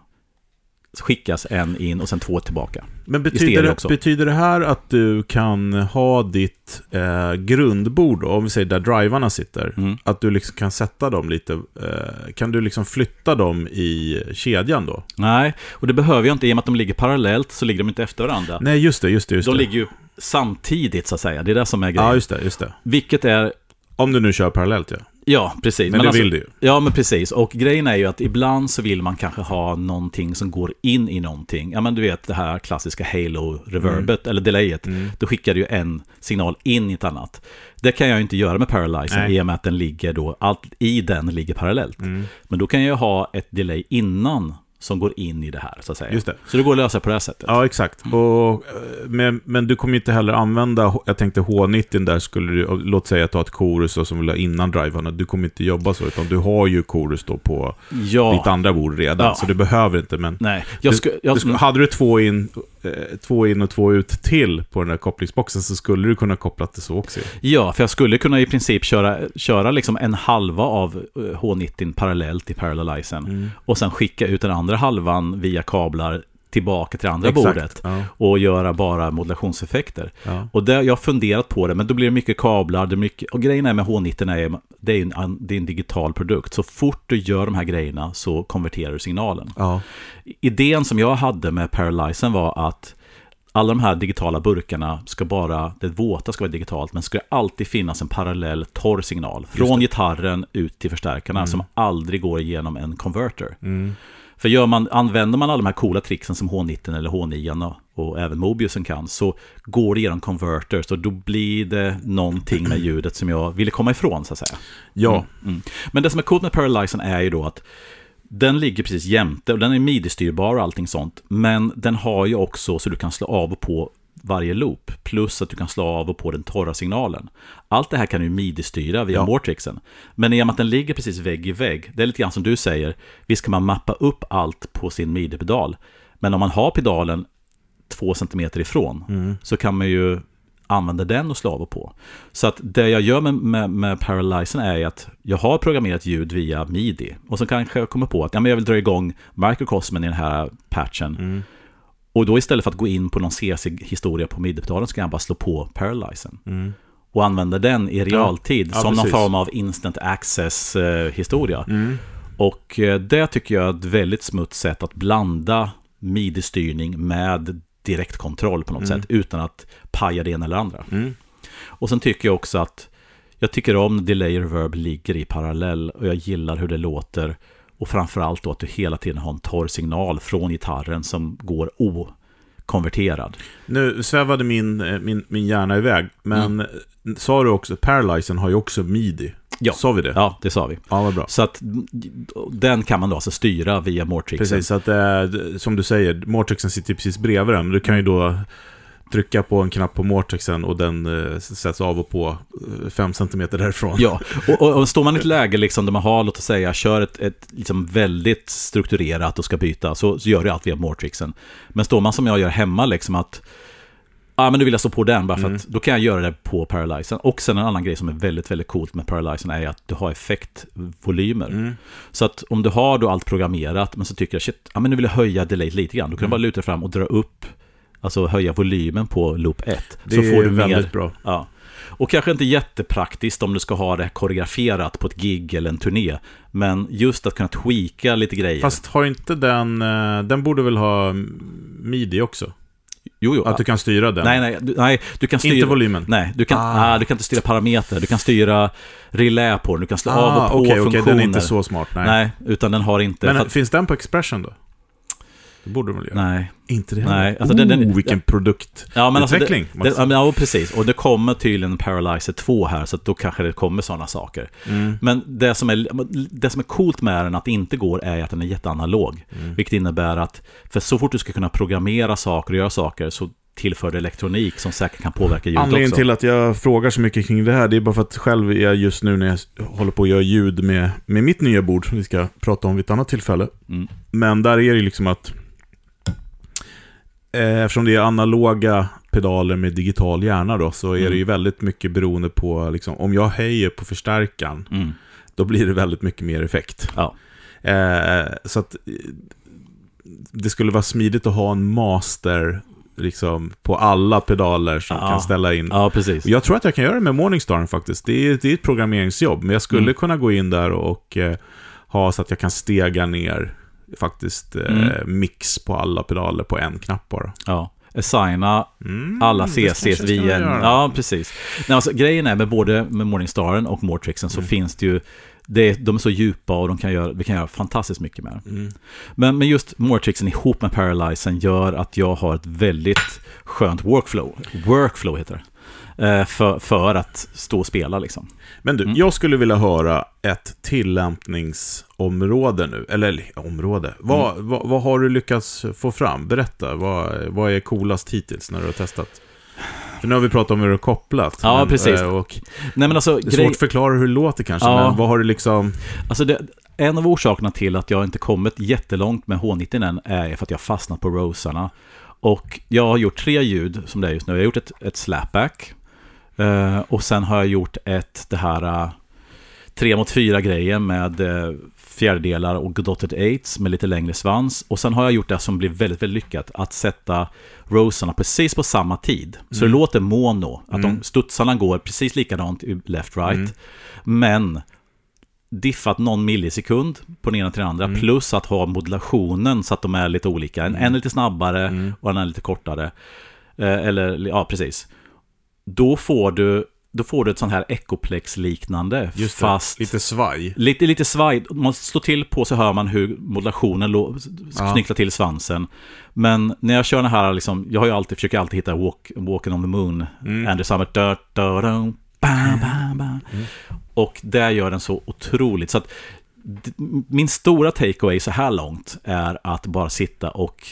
skickas en in och sen två tillbaka. Men betyder det, betyder det här att du kan ha ditt eh, grundbord, om vi säger där drivarna sitter, mm. att du liksom kan sätta dem lite, eh, kan du liksom flytta dem i kedjan då? Nej, och det behöver jag inte, i och med att de ligger parallellt så ligger de inte efter varandra. Nej, just det, just det. Just de det. ligger ju samtidigt så att säga, det är det som är grejen. Ja, just det, just det. Vilket är... Om du nu kör parallellt ja. Ja, precis. Men, men det alltså, vill du ju. Ja, men precis. Och grejen är ju att ibland så vill man kanske ha någonting som går in i någonting. Ja, men du vet det här klassiska Halo-reverbet, mm. eller delayet. Mm. Då skickar du ju en signal in i ett annat. Det kan jag ju inte göra med Paralyzer i och med att den ligger då, allt i den ligger parallellt. Mm. Men då kan jag ha ett delay innan som går in i det här, så att säga. Just det. Så det går att lösa på det här sättet. Ja, exakt. Och, eh, men, men du kommer inte heller använda, jag tänkte H90 där skulle du, låt säga att du har ett korus som vill ha innan drivarna, du kommer inte jobba så, utan du har ju korus då på ja. ditt andra bord redan, ja. så du behöver inte, men... Nej. Jag sku, jag, du, hade du två in, två in och två ut till på den här kopplingsboxen så skulle du kunna koppla det så också. Ja, för jag skulle kunna i princip köra, köra liksom en halva av H90 parallellt i parallelizen mm. och sen skicka ut den andra halvan via kablar tillbaka till andra Exakt, bordet ja. och göra bara modulationseffekter. Ja. Och det, jag har funderat på det, men då blir det mycket kablar, det är mycket, och grejen är med H90 är, det är, en, det är en digital produkt. Så fort du gör de här grejerna så konverterar du signalen. Ja. Idén som jag hade med Paralyzen var att alla de här digitala burkarna ska bara, det våta ska vara digitalt, men ska alltid finnas en parallell torr signal. Från gitarren ut till förstärkarna mm. som aldrig går igenom en converter. Mm. För gör man, använder man alla de här coola tricksen som H90 eller H9 och, och även Mobiusen kan så går det genom converters och då blir det någonting med ljudet som jag ville komma ifrån så att säga. Ja. Mm, mm. Men det som är coolt med Paralyzen är ju då att den ligger precis jämte och den är midi-styrbar och allting sånt. Men den har ju också så du kan slå av och på varje loop. Plus att du kan slå av och på den torra signalen. Allt det här kan du midi-styra via ja. Mortrixen. Men i och med att den ligger precis vägg i vägg, det är lite grann som du säger, visst kan man mappa upp allt på sin midi-pedal. Men om man har pedalen två centimeter ifrån, mm. så kan man ju använda den och slå av och på. Så att det jag gör med, med, med Paralyzen är att jag har programmerat ljud via midi. Och så kanske jag kommer på att ja, men jag vill dra igång microcosmen i den här patchen. Mm. Och då istället för att gå in på någon CC-historia på midpedalen så kan jag bara slå på Paralyzen. Mm. Och använda den i realtid ja, ja, som precis. någon form av instant access-historia. Mm. Och eh, det tycker jag är ett väldigt smutt sätt att blanda midi-styrning med direktkontroll på något mm. sätt utan att paja det ena eller andra. Mm. Och sen tycker jag också att jag tycker om delay reverb ligger i parallell och jag gillar hur det låter. Och framförallt då att du hela tiden har en torr signal från gitarren som går okonverterad. Nu svävade min, eh, min, min hjärna iväg, men mm. sa du också, Paralyzen har ju också midi. Ja. Sa vi det? Ja, det sa vi. Ja, vad bra. Så att den kan man då alltså styra via Mortrixen. Precis, så att eh, som du säger, Mortrixen sitter precis bredvid den. Du kan ju då trycka på en knapp på Mortexen och den eh, sätts av och på 5 eh, cm därifrån. Ja, och, och, och, står man i ett läge liksom där man har, låt oss säga, kör ett, ett liksom väldigt strukturerat och ska byta, så, så gör det allt via Mortrixen. Men står man som jag gör hemma, liksom att Ja, ah, men nu vill jag stå på den bara för mm. att då kan jag göra det på Paralyzen. Och sen en annan grej som är väldigt, väldigt coolt med Paralyzen är att du har effektvolymer. Mm. Så att om du har då allt programmerat, men så tycker jag shit, ja, men nu vill jag höja delay lite grann. Då kan mm. du bara luta fram och dra upp Alltså höja volymen på loop 1. Det så får du väldigt mer, bra. Ja. Och kanske inte jättepraktiskt om du ska ha det koreograferat på ett gig eller en turné. Men just att kunna tweaka lite grejer. Fast har inte den, eh, den borde väl ha midi också? Jo, jo. Att du kan styra den? Nej, nej, du, nej, du kan styra... Inte volymen? Nej, du kan, ah. ah du kan inte styra parametrar. Du kan styra relä på den, du kan slå ah, av och på okay, funktioner. Okej, den är inte så smart. Nej. nej, utan den har inte... Men finns den på Expression då? Det borde de väl göra? Nej. Inte det Nej, heller? alltså den- den- oh, vilken produkt. Ja, men alltså det, ja, precis. Och det kommer tydligen Paralyzer 2 här, så att då kanske det kommer sådana saker. Mm. Men det som, är, det som är coolt med den att det inte går är att den är jätteanalog. Mm. Vilket innebär att för så fort du ska kunna programmera saker och göra saker så tillför det elektronik som säkert kan påverka ljudet Anledningen också. till att jag frågar så mycket kring det här, det är bara för att själv är jag just nu när jag håller på att göra ljud med, med mitt nya bord, som vi ska prata om vid ett annat tillfälle. Mm. Men där är det liksom att, eftersom det är analoga pedaler med digital hjärna då, så är Mm. det ju väldigt mycket beroende på, liksom, om jag höjer på förstärkaren, Mm. då blir det väldigt mycket mer effekt. Ja. Eh, så att eh, det skulle vara smidigt att ha en master liksom, på alla pedaler som Ja. kan ställa in. ja, precis. Jag tror att jag kan göra det med Morningstar faktiskt. Det är, det är ett programmeringsjobb, men jag skulle Mm. kunna gå in där och eh, ha så att jag kan stega ner faktiskt eh, Mm. mix på alla pedaler på en knapp bara. Ja. Assigna Mm, alla CCs via en... Ja, precis. Nej, alltså, grejen är med både med Morningstaren och Mortrixen så Mm. finns det ju... Det, de är så djupa och de kan göra, vi kan göra fantastiskt mycket med. Mm. Men, men just Mortrixen ihop med Paralyzen gör att jag har ett väldigt skönt workflow. Workflow heter det. Eh, för, för att stå och spela liksom. Men du, Mm. jag skulle vilja höra ett tillämpningsområde nu. Eller område. Vad, Mm. vad, vad har du lyckats få fram? Berätta. Vad, vad är coolast hittills när du har testat? För nu har vi pratat om hur det är kopplat. Ja, precis. eh, Och Nej men alltså, det är grej, svårt att förklara hur det låter kanske, Ja. men vad har du liksom... alltså det, en av orsakerna till att jag inte kommit jättelångt med H90 än är för att jag fastnat på rosarna. Och jag har gjort tre ljud som det är just nu. Jag har gjort ett, ett slapback. Eh, och sen har jag gjort ett, det här eh, tre mot fyra grejen med eh, fjärdedelar och dotted eights med lite längre svans. Och sen har jag gjort det som blir väldigt, väldigt lyckat. Att sätta rosarna precis på samma tid. Så det låter mono. Att Mm. de studsarna går precis likadant left-right. Mm. Men diffat någon millisekund på den ena till den andra. Mm. Plus att ha modulationen så att de är lite olika. En, en är lite snabbare Mm. och en är lite kortare. Eh, eller, ja precis. Då får du, då får du ett sånt här Echoplex-liknande. Just det, fast lite svaj. Lite, lite svaj. Man slår till på så hör man hur modulationen knycklar till svansen. Men när jag kör den här, liksom, jag har ju alltid, försöker alltid hitta walk, Walking on the Moon. Mm. Andrew Summit. Da, da, da, bam, bam, bam. Och där gör den så otroligt. Så att min stora takeaway så här långt är att bara sitta och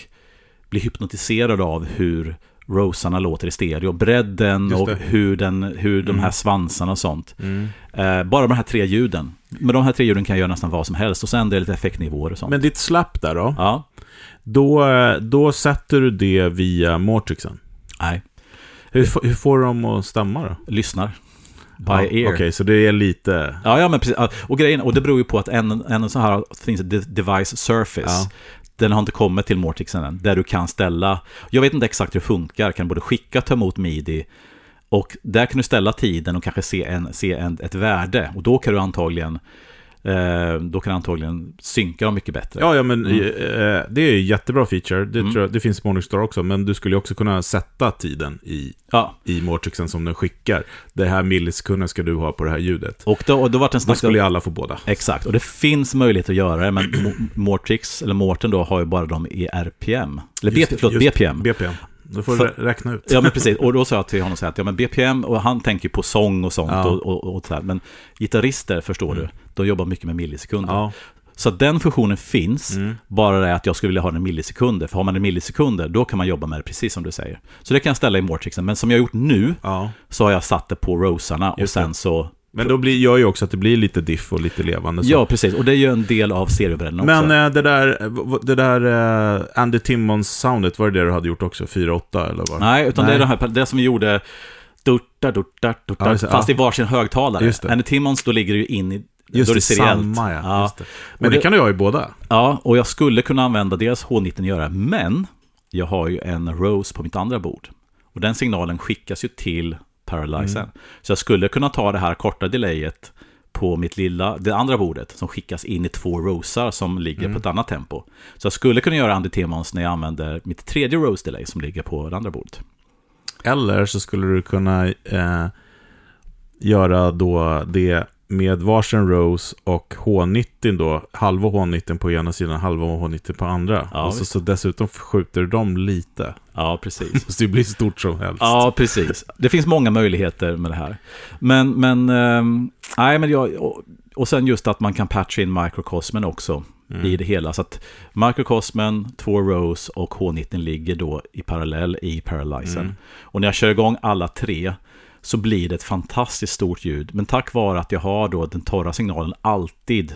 bli hypnotiserad av hur rosarna låter i stereo. Bredden och hur, den, hur de Mm. här svansarna och sånt. Mm. Eh, bara de här tre ljuden. Med de här tre ljuden kan jag göra nästan vad som helst. Och sen det är lite effektnivåer och sånt. Men ditt slapp där då? Ja, Då, då sätter du det via Mortrixen. nej. Hur, hur får du dem att stämma då? Lyssnar. By Ja, ear. Okej, så det är lite... Ja, ja, men precis. Och grejen, och det beror ju på att en, en sån här finns device surface. Ja. Den har inte kommit till Mortixen än, där du kan ställa, jag vet inte exakt hur det funkar, kan både skicka och ta emot midi. Och där kan du ställa tiden och kanske se, en, se en, ett värde. Och då kan du antagligen, eh, då kan antagligen synka dem mycket bättre. Ja, ja men Mm. eh, det är jättebra feature. Det, Mm. jag, det finns i Morningstar också, men du skulle också kunna sätta tiden i, Ja, i Mortrixen som den skickar. Det här millisekunden ska du ha på det här ljudet. och då, och då vart det en Då skulle ju alla få båda. Exakt, och det finns möjlighet att göra det, men <clears throat> Mo- Mortrix, eller Morten då, har ju bara dem i RPM. Eller BP, förlåt, just BPM. BPM. Då får du För- rä- räkna ut. Ja, men precis. Och då sa jag till honom så här att ja, men BPM, och han tänker på sång och sånt. Ja. Och, och, och så här. Men gitarrister, förstår Mm. du, de jobbar mycket med millisekunder. Ja. Så den funktionen finns, Mm. bara det att jag skulle vilja ha den i millisekunder. För har man en millisekunder, då kan man jobba med det precis som du säger. Så det kan jag ställa i Mortrixen. Men som jag har gjort nu, ja. så har jag satt det på rosarna och sen det. så... Men då blir, gör ju också att det blir lite diff och lite levande. Så. Ja, precis. Och det är ju en del av seriebredden också. Men eh, det där, eh, det där eh, Andy Timmons-soundet, var det det du hade gjort också? 4-8 eller vad? Nej, utan det Nej. är de här, det som vi gjorde... Dutta, dutta, dutta, Ja, det. fast Ja. i varsin högtalare. Just det. Andy Timmons, då ligger det ju in i... Just då det, det samma ja. Ja. Det. Men det, det- kan du ha i båda. Ja, och jag skulle kunna använda dels H90 och göra, men jag har ju en Rose på mitt andra bord. Och den signalen skickas ju till Paralyzen. Mm. Så jag skulle kunna ta det här korta delayet på mitt lilla, det andra bordet som skickas in i två rosar som ligger Mm. på ett annat tempo. Så jag skulle kunna göra Andy Temons när jag använder mitt tredje rose delay som ligger på det andra bordet. Eller så skulle du kunna eh, göra då det med varsin Rose och H90 då, halva H90 på ena sidan, halva H90 på andra. Ja, och så, så dessutom skjuter dem lite. Ja, precis. <laughs> Så det blir stort som helst. Ja, precis. Det finns många möjligheter med det här. Men, men, ehm, nej, men jag, och, och sen just att man kan patcha in microcosmen också Mm. i det hela. Så att microcosmen, två rows och H90 ligger då i parallell i paralyzern. Mm. Och när jag kör igång alla tre så blir det ett fantastiskt stort ljud. Men tack vare att jag har då den torra signalen alltid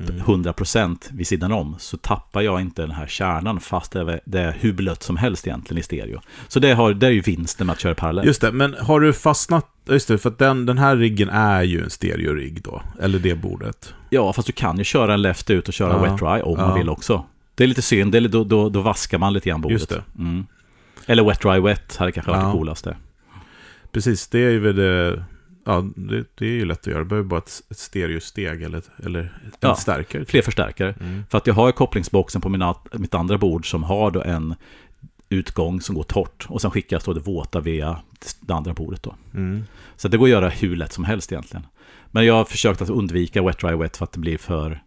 Mm. 100% vid sidan om så tappar jag inte den här kärnan fast det är, hur blött som helst egentligen i stereo. Så det, har, det är ju vinsten med att köra parallellt. Just det, men har du fastnat, just det, för att den, den här riggen är ju en stereo-rigg då, eller det bordet. Ja, fast du kan ju köra en left ut och köra Ja. wet dry om Ja. man vill också. Det är lite synd, det är, då, då, då vaskar man lite grann bordet. Just det. Mm. Eller wet dry wet hade kanske varit Ja. det coolaste. Precis, det är ju väl det, ja, det, det är ju lätt att göra. Det behöver bara ett, ett stereosteg eller, eller en Ja. stärkare. Fler förstärkare. Mm. För att jag har kopplingsboxen på mina, mitt andra bord som har då en utgång som går torrt. Och sen skickas då det våta via det andra bordet då. Mm. Så det går att göra hur lätt som helst egentligen. Men jag har försökt att undvika wet dry wet för att det blir för...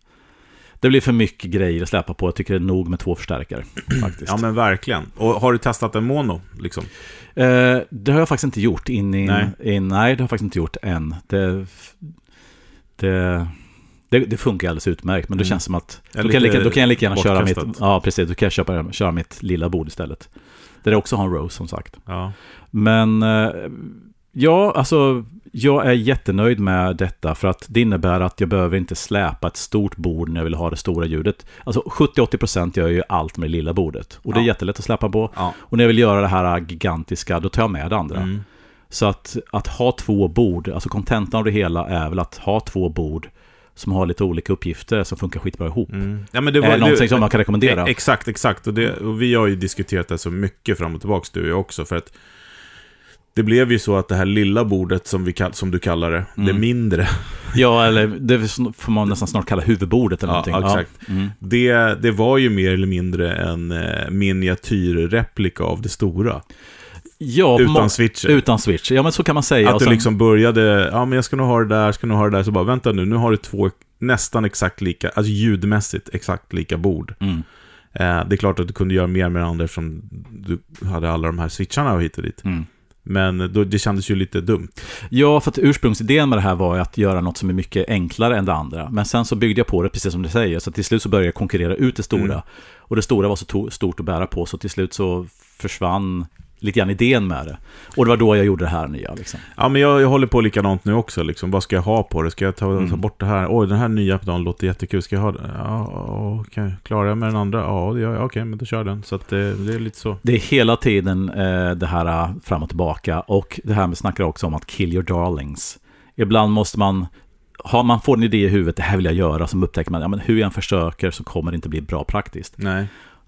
Det blir för mycket grejer att släppa på. Jag tycker det är nog med två förstärkare. <clears throat> Faktiskt. Ja men verkligen. Och har du testat en mono? Liksom? Eh, det har jag faktiskt inte gjort in i... Nej. In, nej, det har jag faktiskt inte gjort än. Det, det, det, det funkar alldeles utmärkt, men det Mm. känns som att... Då kan, lika, då kan jag lika gärna köra mitt... Ja, precis. Då kan jag köpa, köra mitt lilla bord istället. Där jag också har en Rose, som sagt. Ja. Men eh, ja, alltså jag är jättenöjd med detta för att det innebär att jag behöver inte släpa ett stort bord när jag vill ha det stora ljudet. Alltså 70-80% gör ju allt med det lilla bordet. Och det är Ja. jättelätt att släppa på. ja. Och när jag vill göra det här gigantiska, då tar jag med det andra. Mm. Så att, att ha två bord, alltså kontentan av det hela är väl att ha två bord som har lite olika uppgifter som funkar skitbra ihop. Mm. Ja, men det är någonting det- som man kan rekommendera. Exakt, exakt. Och, det, och vi har ju diskuterat det så mycket fram och tillbaka, du och jag också. För att det blev ju så att det här lilla bordet, som, vi som du kallar det, det Mm. mindre, <laughs> Ja, eller det får man nästan snart kalla huvudbordet eller Ja, någonting. exakt. Mm. det, det var ju mer eller mindre en eh, miniatyrreplika av det stora. Ja, Utan switcher. Utan switch, ja men så kan man säga. Att Och du sen- liksom började, ja men jag ska nog ha det där, ska nog ha det där, så bara vänta nu, nu har du två nästan exakt lika, alltså ljudmässigt exakt lika bord. Mm. Eh, det är klart att du kunde göra mer med det andra eftersom du hade alla de här switcharna och hit och dit. Mm. Men då, det kändes ju lite dumt. Ja, för att ursprungsidén med det här var att göra något som är mycket enklare än det andra. Men sen så byggde jag på det, precis som du säger, så till slut så började jag konkurrera ut det stora. Mm. Och det stora var så to- stort att bära på, så till slut så försvann lite grann idén med det. Och det var då jag gjorde det här nya. Liksom. Ja, men jag, jag håller på likadant nu också. Liksom. Vad ska jag ha på det? Ska jag ta, ta Mm. bort det här? Oj, den här nya pedalen låter jättekul. Ska jag ha den? Ja, okej. Klarar jag med den andra? Ja, det gör jag. Okej, men då kör den. Så det, det är lite så. Det är hela tiden eh, det här eh, fram och tillbaka. Och det här med snackar också om att kill your darlings. Ibland måste man, har man får en idé i huvudet, det här vill jag göra, så upptäcker man, ja men hur jag än försöker så kommer det inte bli bra praktiskt. Nej,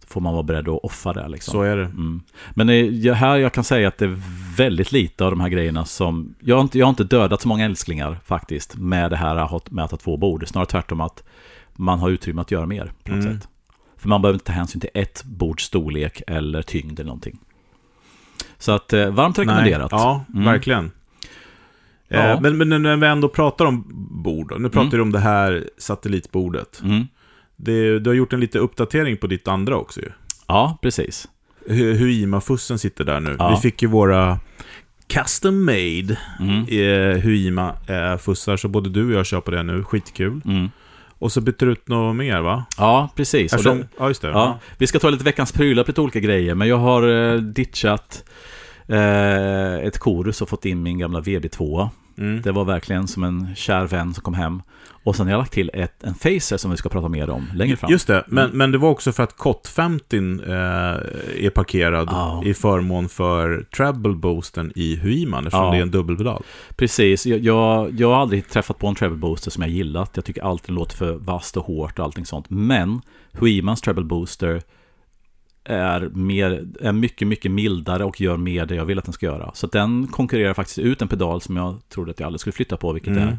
får man vara beredd att offra det liksom. så är det. Mm. Men jag- här jag kan säga att det är väldigt lite av de här grejerna som... Jag har inte, jag har inte dödat så många älsklingar faktiskt med det här med att ha två bord. Snarare tvärtom att man har utrymme att göra mer på något Mm. sätt. För man behöver inte ta hänsyn till ett bords storlek eller tyngd eller någonting. Så att eh, varmt rekommenderat. Nej, ja, Mm. verkligen. Ja. Eh, men, men när vi ändå pratar om bord, då, nu pratar Mm. vi om det här satellitbordet. Mm. Det, du har gjort en liten uppdatering på ditt andra också ju. Ja, precis. Hur, hur IMA-fussen sitter där nu. Ja. Vi fick ju våra custom made Mm. eh, Huima-fussar, så både du och jag kör på det nu. Skitkul. Mm. Och så byter du ut något mer va? Ja, precis. Eftersom, det- ja, just det. Ja, vi ska ta lite veckans prylar på lite olika grejer, men jag har eh, ditchat eh, ett korus och fått in min gamla VB2. Mm. Det var verkligen som en kär vän som kom hem. Och sen har jag lagt till ett, en Facer som vi ska prata mer om längre fram. Just det, men, Mm. men det var också för att COT 50 eh, är parkerad Ja. i förmån för treble boosten i Huiman, eftersom Ja. det är en dubbelpedal. Precis, jag, jag, jag har aldrig träffat på en treble booster som jag gillat. Jag tycker alltid den låter för vasst och hårt och allting sånt. Men Huimans treble booster är, mer, är mycket, mycket mildare och gör mer det jag vill att den ska göra. Så den konkurrerar faktiskt ut en pedal som jag trodde att jag aldrig skulle flytta på, vilket Mm. är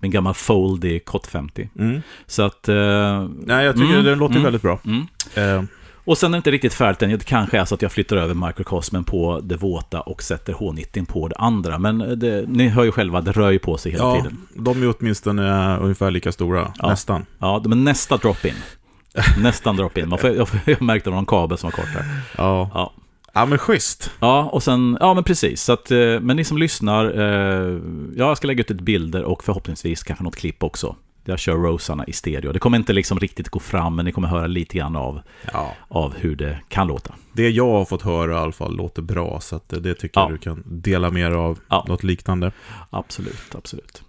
min gamla Foldy COT 50. Mm. Så att... Eh, Nej, jag tycker Mm, den låter mm. väldigt bra. mm. Eh, Och sen är det inte riktigt färdigt än. Det kanske är så att jag flyttar över mikrokosmen på det våta och sätter H90 på det andra. Men det, ni hör ju själva, det rör ju på sig hela ja, tiden. De är åtminstone ungefär lika stora, Ja. nästan. Ja, men nästa drop-in. <laughs> Nästan drop-in. Jag, jag märkte någon kabel som var kort där. Ja. Ja. Ja, men schysst. Ja, och sen, ja men precis. Så att, eh, men ni som lyssnar, eh, ja, jag ska lägga ut ett bilder och förhoppningsvis kanske något klipp också. Jag kör Rosarna i stereo. Det kommer inte liksom riktigt gå fram, men ni kommer höra lite grann av, Ja. av hur det kan låta. Det jag har fått höra i alla fall låter bra, så att det tycker Ja. jag du kan dela mer av Ja. något liknande. Absolut, absolut.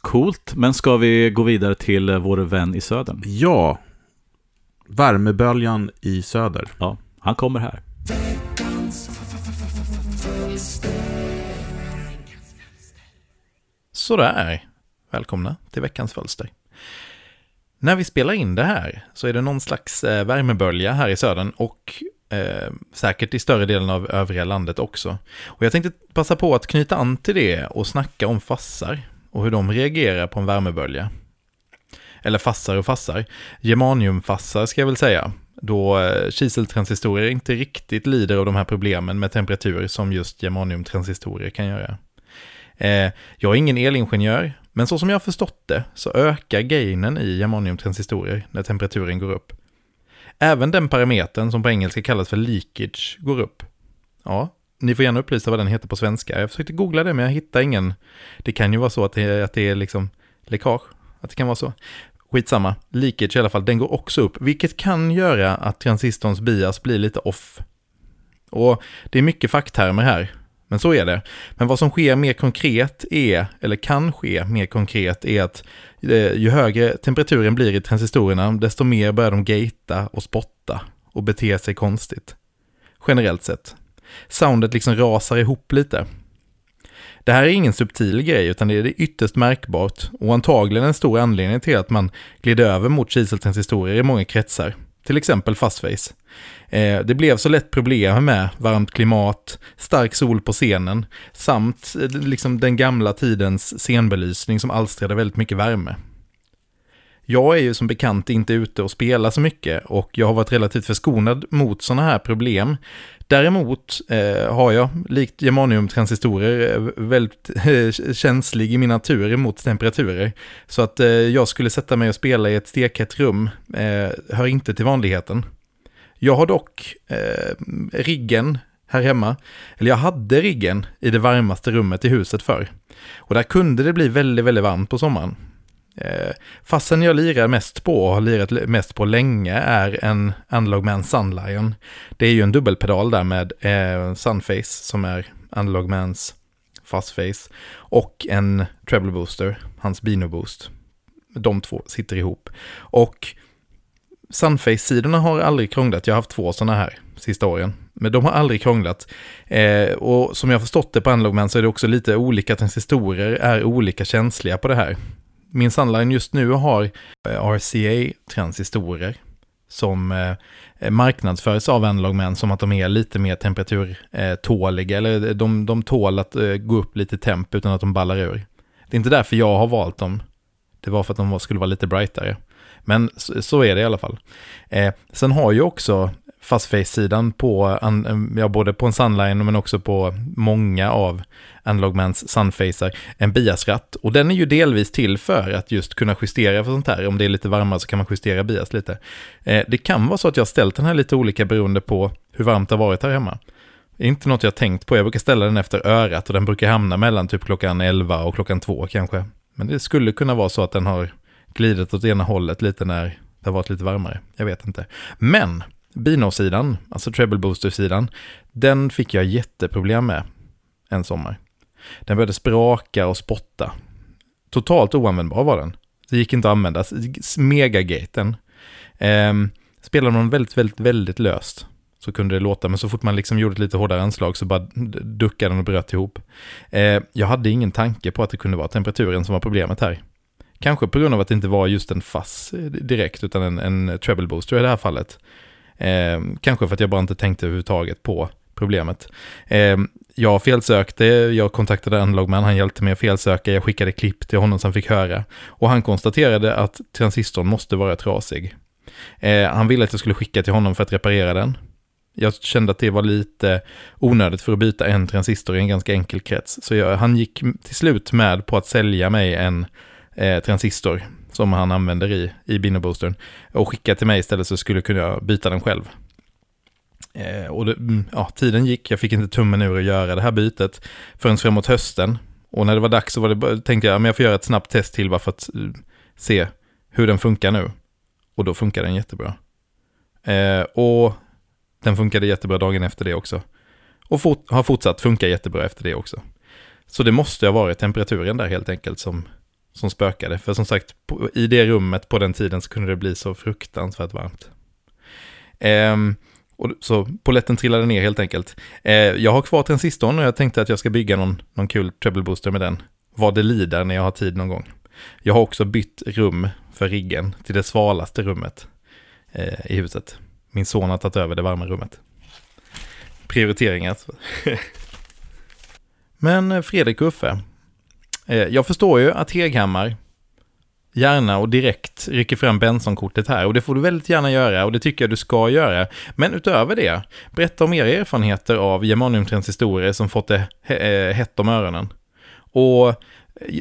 Coolt, men ska vi gå vidare till eh, vår vän i södern? Ja, värmeböljan i söder. Ja, han kommer här. Sådär, välkomna till veckans fölster. När vi spelar in det här så är det någon slags eh, värmebölja här i södern och eh, säkert i större delen av övriga landet också. Och jag tänkte passa på att knyta an till det och snacka om fassar och hur de reagerar på en värmebölja. Eller fassar och fassar. Germaniumfassar ska jag väl säga, då eh, kiseltransistorer inte riktigt lider av de här problemen med temperatur som just germaniumtransistorer kan göra. Eh, jag är ingen elingenjör, men så som jag har förstått det så ökar gainen i germaniumtransistorer när temperaturen går upp. Även den parametern som på engelska kallas för leakage går upp. Ja, ni får gärna upplysa vad den heter på svenska. Jag försökte googla det men jag hittade ingen. Det kan ju vara så att det, att det är liksom läckage, att det kan vara så. Skitsamma, leakage i alla fall, den går också upp, vilket kan göra att transistorns bias blir lite off. Och det är mycket facktermer här, men så är det. Men vad som sker mer konkret är, eller kan ske mer konkret, är att eh, ju högre temperaturen blir i transistorerna, desto mer börjar de gata och spotta och bete sig konstigt. Generellt sett. Soundet liksom rasar ihop lite. Det här är ingen subtil grej, utan det är ytterst märkbart och antagligen en stor anledning till att man glider över mot kiseltransistorer i många kretsar. Till exempel fastface. Eh, det blev så lätt problem med varmt klimat, stark sol på scenen samt eh, liksom den gamla tidens scenbelysning som alstrade väldigt mycket värme. Jag är ju som bekant inte ute och spelar så mycket och jag har varit relativt förskonad mot sådana här problem. Däremot eh, har jag, likt germaniumtransistorer, eh, väldigt eh, känslig i min natur mot temperaturer. Så att eh, jag skulle sätta mig och spela i ett stekhett rum eh, hör inte till vanligheten. Jag har dock eh, riggen här hemma, eller jag hade riggen i det varmaste rummet i huset förr. Och där kunde det bli väldigt, väldigt varmt på sommaren. Eh, fastän jag lirar mest på och har lirat mest på länge är en Analogman Sunlion. Det är ju en dubbelpedal där med eh, Sunface som är Analogmans fastface och en treble booster, hans Bino Boost. De två sitter ihop. Och Sunface-sidorna har aldrig krånglat. Jag har haft två sådana här sista åren. Men de har aldrig krånglat. Eh, och som jag har förstått det på Analogman så är det också lite olika transistorer är olika känsliga på det här. Min Sunline just nu har eh, RCA-transistorer som eh, marknadsförs av Analogman som att de är lite mer temperaturtåliga, eller de, de tål att eh, gå upp lite temp utan att de ballar ur. Det är inte därför jag har valt dem. Det var för att de var, skulle vara lite brightare. Men så, så är det i alla fall. Eh, sen har ju också fastface-sidan på, ja, både på en Sunline men också på många av Analogmans Sunfacer en biasratt. Och den är ju delvis till för att just kunna justera för sånt här. Om det är lite varmare så kan man justera bias lite. Eh, det kan vara så att jag har ställt den här lite olika beroende på hur varmt det har varit här hemma. Det är inte något jag har tänkt på. Jag brukar ställa den efter örat och den brukar hamna mellan typ klockan 11 och klockan 2 kanske. Men det skulle kunna vara så att den har glidit åt ena hållet lite när det har varit lite varmare. Jag vet inte. Men Bino-sidan, alltså treble booster-sidan, den fick jag jätteproblem med en sommar. Den började spraka och spotta. Totalt oanvändbar var den. Det gick inte att använda. Megagaten. Ehm, spelade man väldigt, väldigt, väldigt löst så kunde det låta, men så fort man liksom gjorde ett lite hårdare anslag så bara duckade den och bröt ihop. Ehm, jag hade ingen tanke på att det kunde vara temperaturen som var problemet här. Kanske på grund av att det inte var just en fass eh, direkt, utan en, en treble booster i det här fallet. Eh, kanske för att jag bara inte tänkte överhuvudtaget på problemet. Eh, jag felsökte, jag kontaktade Analogman, han hjälpte mig att felsöka, jag skickade klipp till honom som fick höra. Och han konstaterade att transistorn måste vara trasig. Eh, han ville att jag skulle skicka till honom för att reparera den. Jag kände att det var lite onödigt för att byta en transistor i en ganska enkel krets. Så jag, han gick till slut med på att sälja mig en eh, transistor som han använder i, i Binoboostern och skicka till mig istället så skulle jag kunna byta den själv. Eh, och det, mm, ja, tiden gick, jag fick inte tummen ur att göra det här bytet förrän framåt hösten. Och när det var dags så var det, tänkte jag att jag får göra ett snabbt test till bara för att mm, se hur den funkar nu. Och då funkar den jättebra. Eh, och den funkade jättebra dagen efter det också. Och fort, har fortsatt funka jättebra efter det också. Så det måste ha varit temperaturen där helt enkelt som, som spökade. För som sagt, på, i det rummet på den tiden så kunde det bli så fruktansvärt varmt. Ehm, och så poletten trillade ner helt enkelt. Ehm, jag har kvar transistorn och jag tänkte att jag ska bygga någon, någon kul treble booster med den. Vad det lider när jag har tid någon gång. Jag har också bytt rum för riggen till det svalaste rummet eh, i huset. Min son har tagit över det varma rummet. Prioriteringar. Alltså. <laughs> Men eh, Fredrik och Uffe, Eh, jag förstår ju att Heghammar gärna och direkt rycker fram Benson-kortet här. Och det får du väldigt gärna göra och det tycker jag du ska göra. Men utöver det, berätta om era erfarenheter av germaniumtransistorer som fått det eh, hett om öronen. Och eh,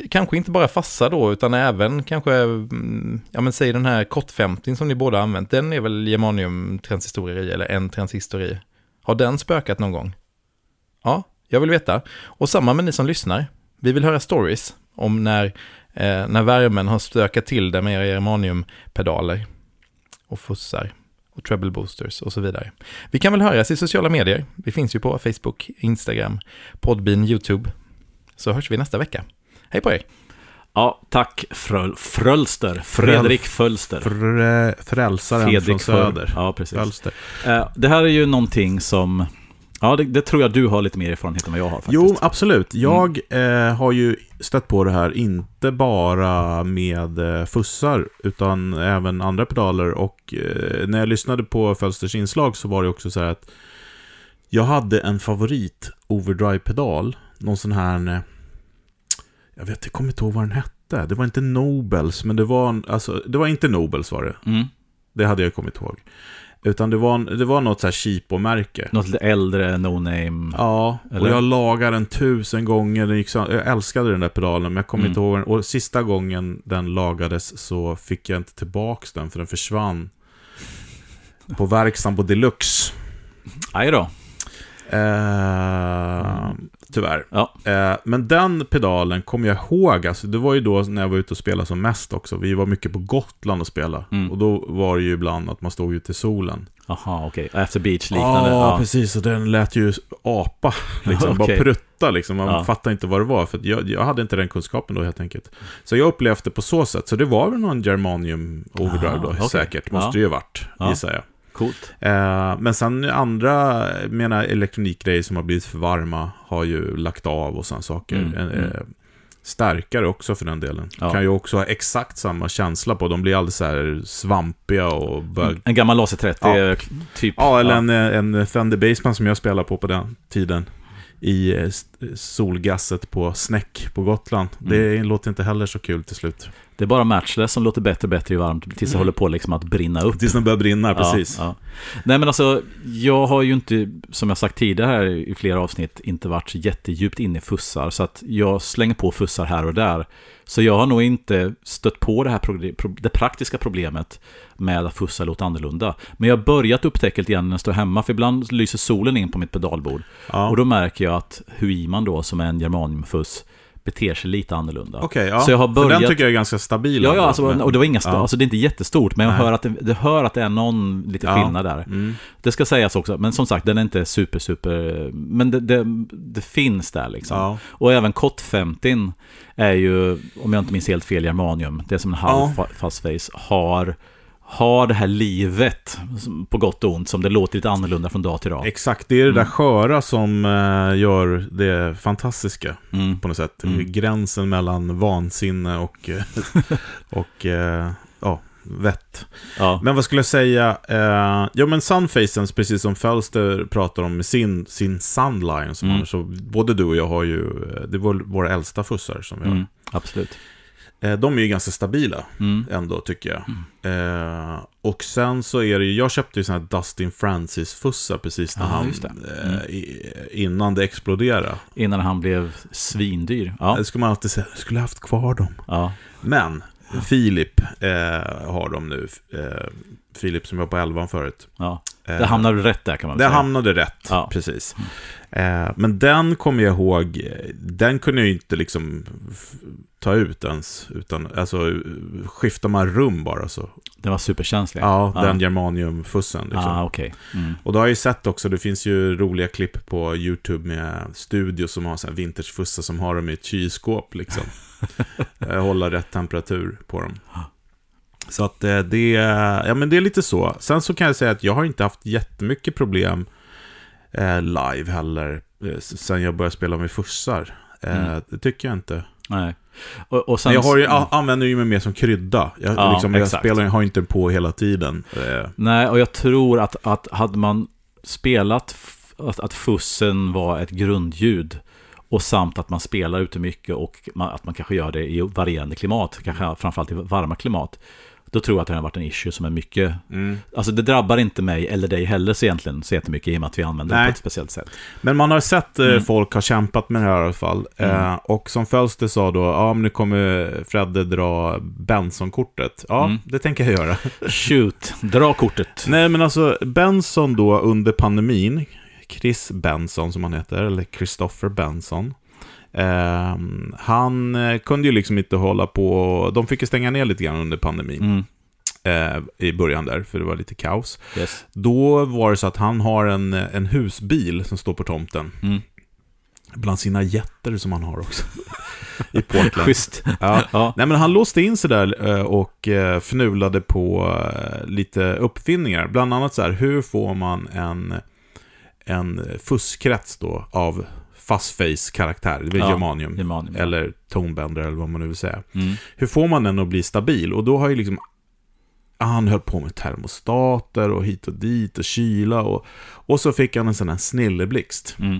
kanske inte bara fassa då, utan även kanske, mm, ja men säg den här kott 50 som ni båda använt, den är väl germaniumtransistorer i, eller en transistor i. Har den spökat någon gång? Ja, jag vill veta. Och samma med ni som lyssnar. Vi vill höra stories om när eh, när värmen har stökat till det med era germaniumpedaler och fussar och treble boosters och så vidare. Vi kan väl höras i sociala medier. Vi finns ju på Facebook, Instagram, Podbean, YouTube. Så hörs vi nästa vecka. Hej på er! Ja, tack Fröl, Frölster, Fredrik Fölster. Frä, frälsaren Fredrik från söder. Ja, precis. Fölster. Eh, det här är ju någonting som Ja, det, det, tror jag du har lite mer erfarenhet än vad jag har. Faktiskt. Jo, absolut. Jag mm. eh, har ju stött på det här, inte bara med eh, fussar, utan även andra pedaler. Och eh, när jag lyssnade på Fölsters inslag så var det också så här att jag hade en favorit overdrive-pedal. Någon sån här... Eh, jag vet, jag kommer inte ihåg vad den hette. Det var inte Nobels, men det var, alltså, det var inte Nobels var det. Mm. Det hade jag kommit ihåg. Utan det var, det var något så här cheapo-märke. Något lite äldre, no-name. Ja, eller? och jag lagade den tusen gånger. Den gick så, jag älskade den där pedalen, men jag kommer mm. inte ihåg den. Och sista gången den lagades så fick jag inte tillbaka den, för den försvann. På verkstaden på Deluxe. Aj då. Eh, tyvärr. Ja. Eh, men den pedalen kommer jag ihåg, alltså, det var ju då när jag var ute och spelade som mest också. Vi var mycket på Gotland och spelade. Mm. Och då var det ju ibland att man stod ute i solen. Jaha, okej. Okay. After beach liknande. Ja, precis. Och den lät ju apa. <laughs> Liksom. okay. Bara prutta liksom. Man ja. fattade inte vad det var. För jag, jag, hade inte den kunskapen då helt enkelt. Så jag upplevde det på så sätt. Så det var väl någon Germanium Overdrive då, okay. säkert. Måste ja. det ju varit, ja. gissar jag. Coolt. Eh, men sen andra, menar elektronikgrejer som har blivit för varma har ju lagt av och sådana saker. Mm, eh, mm. Stärkare också för den delen. Ja. Kan ju också ha exakt samma känsla på. De blir alldeles så här svampiga och... Bör... En gammal Laser 30 ja. typ. Ja, eller ja. En, en Fender Baseman som jag spelade på på den tiden i eh, solgasset på Snäck på Gotland. Mm. Det låter inte heller så kul till slut. Det är bara Matchless som låter bättre och bättre i varmt tills det mm. håller på liksom att brinna upp. Tills den börjar brinna, precis. Ja, ja. Nej men alltså, jag har ju inte, som jag sagt tidigare här i flera avsnitt, inte varit så jättedjupt inne i fussar. Så att jag slänger på fussar här och där. Så jag har nog inte stött på det här det praktiska problemet med att fussa låter annorlunda. Men jag har börjat upptäcka lite igen när jag står hemma, för ibland lyser solen in på mitt pedalbord. Ja. Och då märker jag att Huiman då, som är en germaniumfuss, beter sig lite annorlunda. Okej, okay, ja. Så jag har börjat... För den tycker jag är ganska stabil. Ja, ja alltså, men... och det var inga ja. alltså det är inte jättestort, men jag hör att det, det, hör att det är någon lite ja. skillnad där. Mm. Det ska sägas också, men som sagt, den är inte super, super, men det, det, det finns där liksom. Ja. Och även Kott 50 är ju, om jag inte minns helt fel, germanium, det är som en halv ja. fast face, har har det här livet, på gott och ont, som det låter lite annorlunda från dag till dag. Exakt, det är det mm. där sköra som uh, gör det fantastiska mm. på något sätt. Mm. Gränsen mellan vansinne och, <laughs> eh, och uh, ja, vett. Ja. Men vad skulle jag säga? Uh, ja, men Sunfacens, precis som Felster pratar om med sin, sin Sunlion, som mm. så både du och jag har ju, det var våra äldsta fussar som vi har. Mm, absolut. Eh, de är ju ganska stabila Mm. ändå, tycker jag. Eh, och sen så är det ju, jag köpte ju sådana här Dustin Francis-fussar precis när Ja, han, det. Mm. eh, innan det exploderade. Innan han blev svindyr. Ja, Det skulle man alltid säga, skulle haft kvar dem. ja. Men, Filip eh, har de nu. Eh, Filip som var på 11 förut. ja. Eh, Det hamnade rätt där kan man Det väl säga. hamnade rätt, Ja. precis. Eh, men den kommer jag ihåg, den kunde jag ju inte liksom ta ut ens. Utan, alltså, skiftar man rum bara så. Den var superkänslig. Ja, Ja. den germaniumfussen. Liksom. Ah, okej. Mm. Och då har jag ju sett också, det finns ju roliga klipp på YouTube med studios som har så här vintagefussar som har dem i ett kylskåp liksom. <laughs> Eh, Hålla rätt temperatur på dem. Så att eh, det, ja men det är lite så. Sen så kan jag säga att jag har inte haft jättemycket problem eh, live heller. Eh, sen jag började spela med fussar. Eh, Mm. Det tycker jag inte. Nej. Och, och sen, jag har ju, a- använder ju mig mer som krydda. Jag, Ja, liksom, jag spelar, har inte på hela tiden. Eh, Nej, och jag tror att, att hade man spelat att, att fussen var ett grundljud och samt att man spelar ute mycket och man, att man kanske gör det i varierande klimat, kanske framförallt i varma klimat, då tror jag att det har varit en issue som är mycket... mm. Alltså det drabbar inte mig eller dig heller så egentligen så jättemycket i och med att vi använder det Nej. på ett speciellt sätt. Men man har sett eh, Mm. folk ha kämpat med det här i alla fall. Eh, och som Fölster sa då, ja men nu kommer Fredde dra Benson-kortet. Ja, Mm. det tänker jag göra. Shoot, dra kortet. Nej men alltså, Benson då under pandemin, Chris Benson som han heter, eller Christopher Benson. Eh, han kunde ju liksom inte hålla på, de fick ju stänga ner lite grann under pandemin. Mm. Eh, I början där, för det var lite kaos. Yes. Då var det så att han har en, en husbil som står på tomten. Mm. Bland sina jätter som han har också. <laughs> I Portland. Schysst. Ja. <laughs> Ja. Nej men han låste in sig där eh, och eh, fnulade på lite uppfinningar. Bland annat så här, hur får man en, en fuskkrets då av fastface-karaktär, det är Ja, germanium. Germanium, ja. Eller tonebender eller vad man nu vill säga. Mm. Hur får man den att bli stabil? Och då har ju liksom han höll på med termostater och hit och dit och kyla och, och så fick han en sån här snilleblixt. Mm.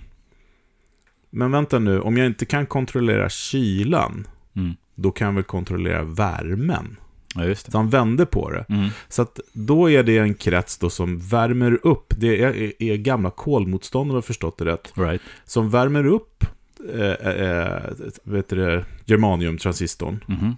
Men vänta nu, om jag inte kan kontrollera kylan, Mm. då kan jag väl kontrollera värmen? Ja, just det. Så han vände på det. Mm. Så att då är det en krets då som värmer upp, det är, är gamla kolmotståndare, har jag förstått det rätt, Right. som värmer upp eh, eh, vet du det, germaniumtransistorn. Mhm.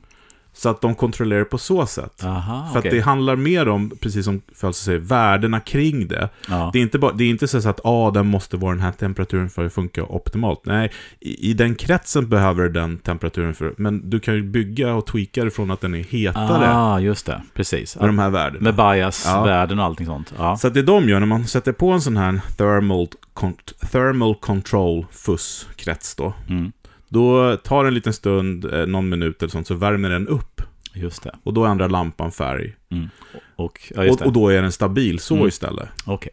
Så att de kontrollerar på så sätt. Aha, För okej. att det handlar mer om, precis som Fölse säger, värdena kring det. ja. Det är inte, bara, det är inte så att ah, den måste vara den här temperaturen för att funka optimalt. Nej, i, i den kretsen behöver den temperaturen för Men du kan ju bygga och tweaka det från att den är hetare Ah, just det. Precis. med de här värdena. Med bias, Ja. värden och allting sånt. Ja. Så att det de gör när man sätter på en sån här thermal, con thermal control fuss-krets då. Mm. Då tar det en liten stund, eh, någon minut eller sånt, så värmer den upp. Just det. Och då ändrar lampan färg. Mm. Och, ja, Och, och då är den stabil så Mm. istället. Okej.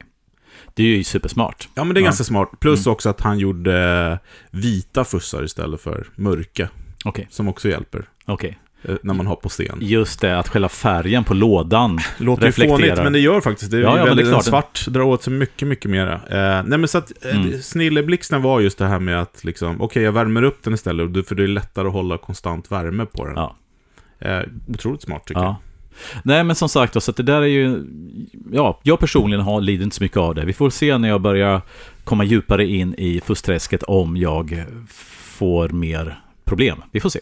Det är ju supersmart. Ja, men det är Ja. ganska smart. Plus Mm. också att han gjorde vita fussar istället för mörka. Okej. Som också hjälper Okej. eh, när man har på scen. Just det, att själva färgen på lådan. <laughs> Låter ju reflekterar. fånigt, men det gör faktiskt det. är Ja, ja, väldigt, det är. Svart drar åt sig mycket, mycket mera. Eh, nej, men så att eh, Mm. snilleblixten var just det här med att liksom, okej, jag värmer upp den istället, för det är lättare att hålla konstant värme på den. Ja. Eh, otroligt smart tycker jag. Ja. Nej, men som sagt, så att det där är ju... Ja, jag personligen har, lider inte så mycket av det. Vi får se när jag börjar komma djupare in i fuskträsket om jag får mer problem. Vi får se.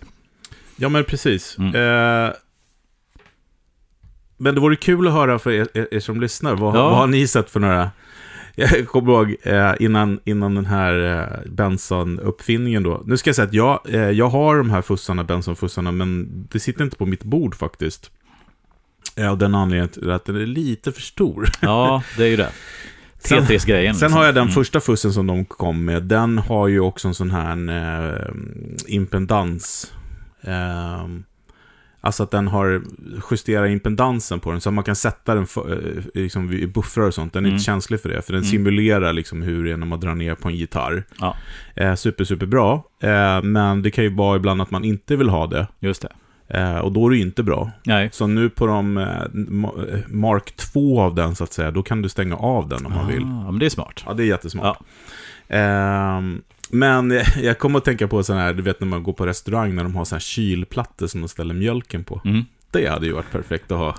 Ja, men precis. Mm. Eh, men det vore kul att höra för er, er, er som lyssnar. Vad, Ja. vad har ni sett för några? <laughs> Jag kommer ihåg eh, innan, innan den här eh, Benson-uppfinningen då. Nu ska jag säga att jag, eh, jag har de här fussarna, Benson-fussarna, men det sitter inte på mitt bord faktiskt. Eh, Av den anledningen till att den är lite för stor. <laughs> Ja, det är ju det. Sen- Tetris-grejen. Sen liksom. har jag den Mm. första fussen som de kom med. Den har ju också en sån här eh, impedans. Eh, alltså att den har justerat impedansen på den. Så att man kan sätta den för, eh, liksom i buffrar och sånt. Den är Mm. inte känslig för det. För den Mm. simulerar liksom hur det är när man drar ner på en gitarr. Ja. Eh, super, super bra. Eh, men det kan ju vara ibland att man inte vill ha det. Just det. Eh, och då är det ju inte bra. Nej. Så nu på de eh, eh, Mark 2 av den så att säga, då kan du stänga av den om man vill. Ah, ja, men det är smart. Ja, det är jättesmart. Ja. Men jag, <laughs> jag kommer att tänka på sån här, du vet när man går på restaurang när de har sån här kylplattor som de ställer mjölken på. Mm. Det hade ju varit perfekt att ha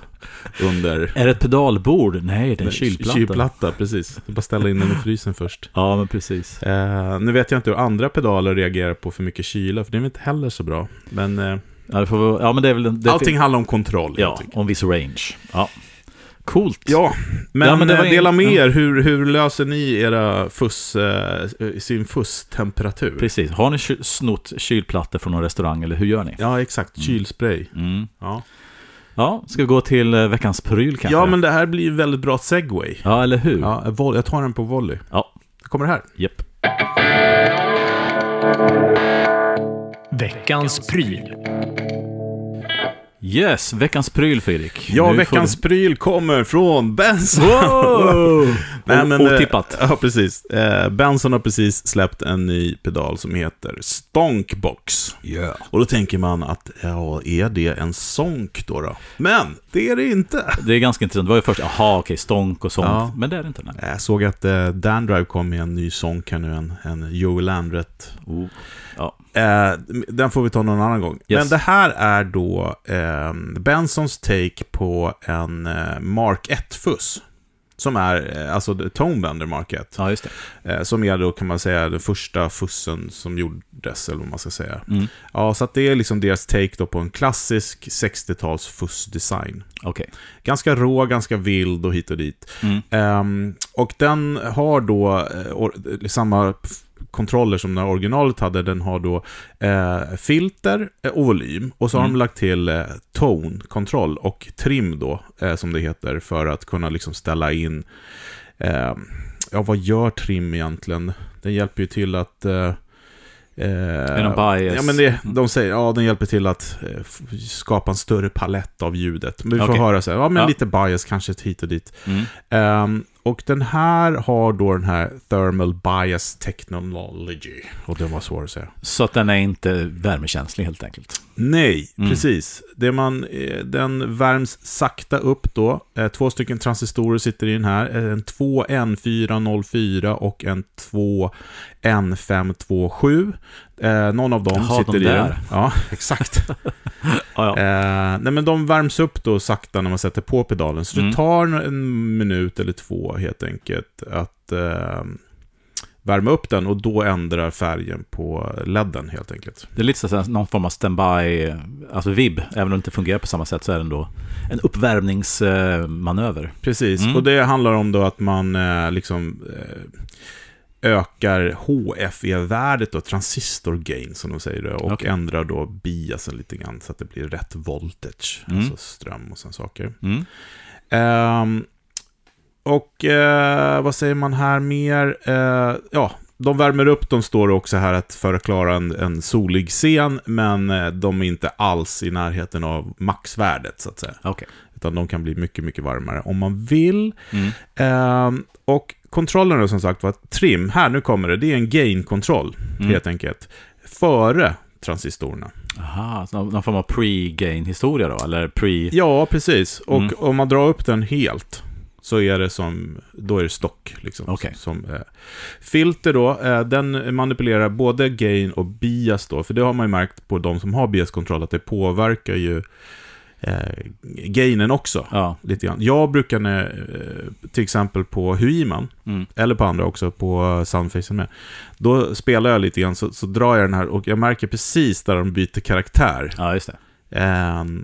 under Är det ett pedalbord? Nej, det är en kylplatta. kylplatta. Precis, bara ställa in den i frysen först. Ja, men precis. Eh, nu vet jag inte hur andra pedaler reagerar på för mycket kyla, för det är väl inte heller så bra. Men eh, Ja, vi- ja men det är väl... Det allting handlar om kontroll. Ja, om viss range. Ja. Coolt. Ja, men, Ja, men det eh, dela med er. Hur, hur löser ni era fuss, eh, sin fusstemperatur? Precis. Har ni snott kylplattor från någon restaurang eller hur gör ni? Ja, exakt. Kylspray. Mm. Ja. Ja, ska vi gå till eh, veckans pryl kanske? ja, men det här blir ju en väldigt bra segway. Ja, eller hur? Ja, jag tar den på volley. Ja. Det kommer här. Japp. Veckans pryl. Yes, veckans pryl Fredrik. Ja, Nu veckans får pryl kommer från Benson. du... Wow! <laughs> Nej, men, eh, Otippat. <laughs> Ja, precis. Eh, Benson har precis släppt en ny pedal som heter Stonkbox. Yeah. Och då tänker man att, ja, är det en sonk då? då? Men, det är det inte. Det är ganska intressant. Det var ju först, jaha, okej, stonk och sånt. Ja. Men det är det inte. Nej. Jag såg att eh, Dandrive kom med en ny sonk här nu, en, en Joey Landret. Oh. Ja. Eh, den får vi ta någon annan gång. Yes. Men det här är då eh, Bensons take på en eh, Mark 1-fuss. Som är eh, alltså Tonebender Mark 1. ja, just det. Eh, som är då kan man säga den första fussen som gjordes, eller vad man ska säga. Mm. Ja, så det är liksom deras take då på en klassisk 60-tals fussdesign. Okej. Ganska rå, ganska vild och hit och dit. Mm. Ehm, och den har då eh, or- samma kontroller som den originalet hade. Den har då eh, filter eh, och volym. Och så har Mm. de lagt till eh, tone-kontroll och trim då, eh, som det heter, för att kunna liksom ställa in... Eh, ja, vad gör trim egentligen? Den hjälper ju till att... Eh, Är någon bias? Ja, men det, de säger, ja, den hjälper till att eh, skapa en större palett av ljudet. Men vi får Okej. höra så här, ja men Ja. lite bias kanske hit och dit. Mm. Ehm, och den här har då den här Thermal Bias Technology. Och den var svår att säga. Så att den är inte värmekänslig helt enkelt. Nej, Mm. precis. Det man, eh, den värms sakta upp då. Eh, Två stycken transistorer sitter i den här. Eh, En 2N404 och en 2N527. Eh, någon av dem Jaha, sitter de i där. den. Ja, <laughs> exakt. Ja, ja. Eh, nej men de värms upp då sakta när man sätter på pedalen. Så Mm. det tar en minut eller två helt enkelt att eh, värma upp den och då ändrar färgen på ledden helt enkelt. Det är lite så att någon form av standby, alltså vib. Även om det inte fungerar på samma sätt så är det ändå en uppvärmningsmanöver. Precis, Mm. och det handlar om då att man eh, liksom eh, ökar HFE-värdet och transistor-gain som de säger det, och Okej. ändrar då biasen lite grann så att det blir rätt voltage, Mm. alltså ström och sådana saker. Mm. Ehm, och eh, vad säger man här mer? Eh, ja, de värmer upp, de står också här att för att klara en, en solig scen, men eh, de är inte alls i närheten av maxvärdet så att säga. Okej. Utan de kan bli mycket, mycket varmare om man vill. Mm. Ehm, och kontrollen då som sagt var trim, här nu kommer det, det är en gain-kontroll Mm. helt enkelt. Före transistorerna. Aha, någon form av pre-gain-historia då? Eller pre... Ja, precis. Och Mm. om man drar upp den helt så är det som, då är det stock. Liksom, Okej. som, eh, filter då, eh, den manipulerar både gain och bias då, för det har man ju märkt på de som har bias-kontroll, att det påverkar ju eh, gainen också. Ja. Lite grann. Jag brukar, när, eh, till exempel på Huiman, Mm. eller på andra också, på Soundfacen med. Då spelar jag lite grann, så, så drar jag den här och jag märker precis där de byter karaktär. ja, just det.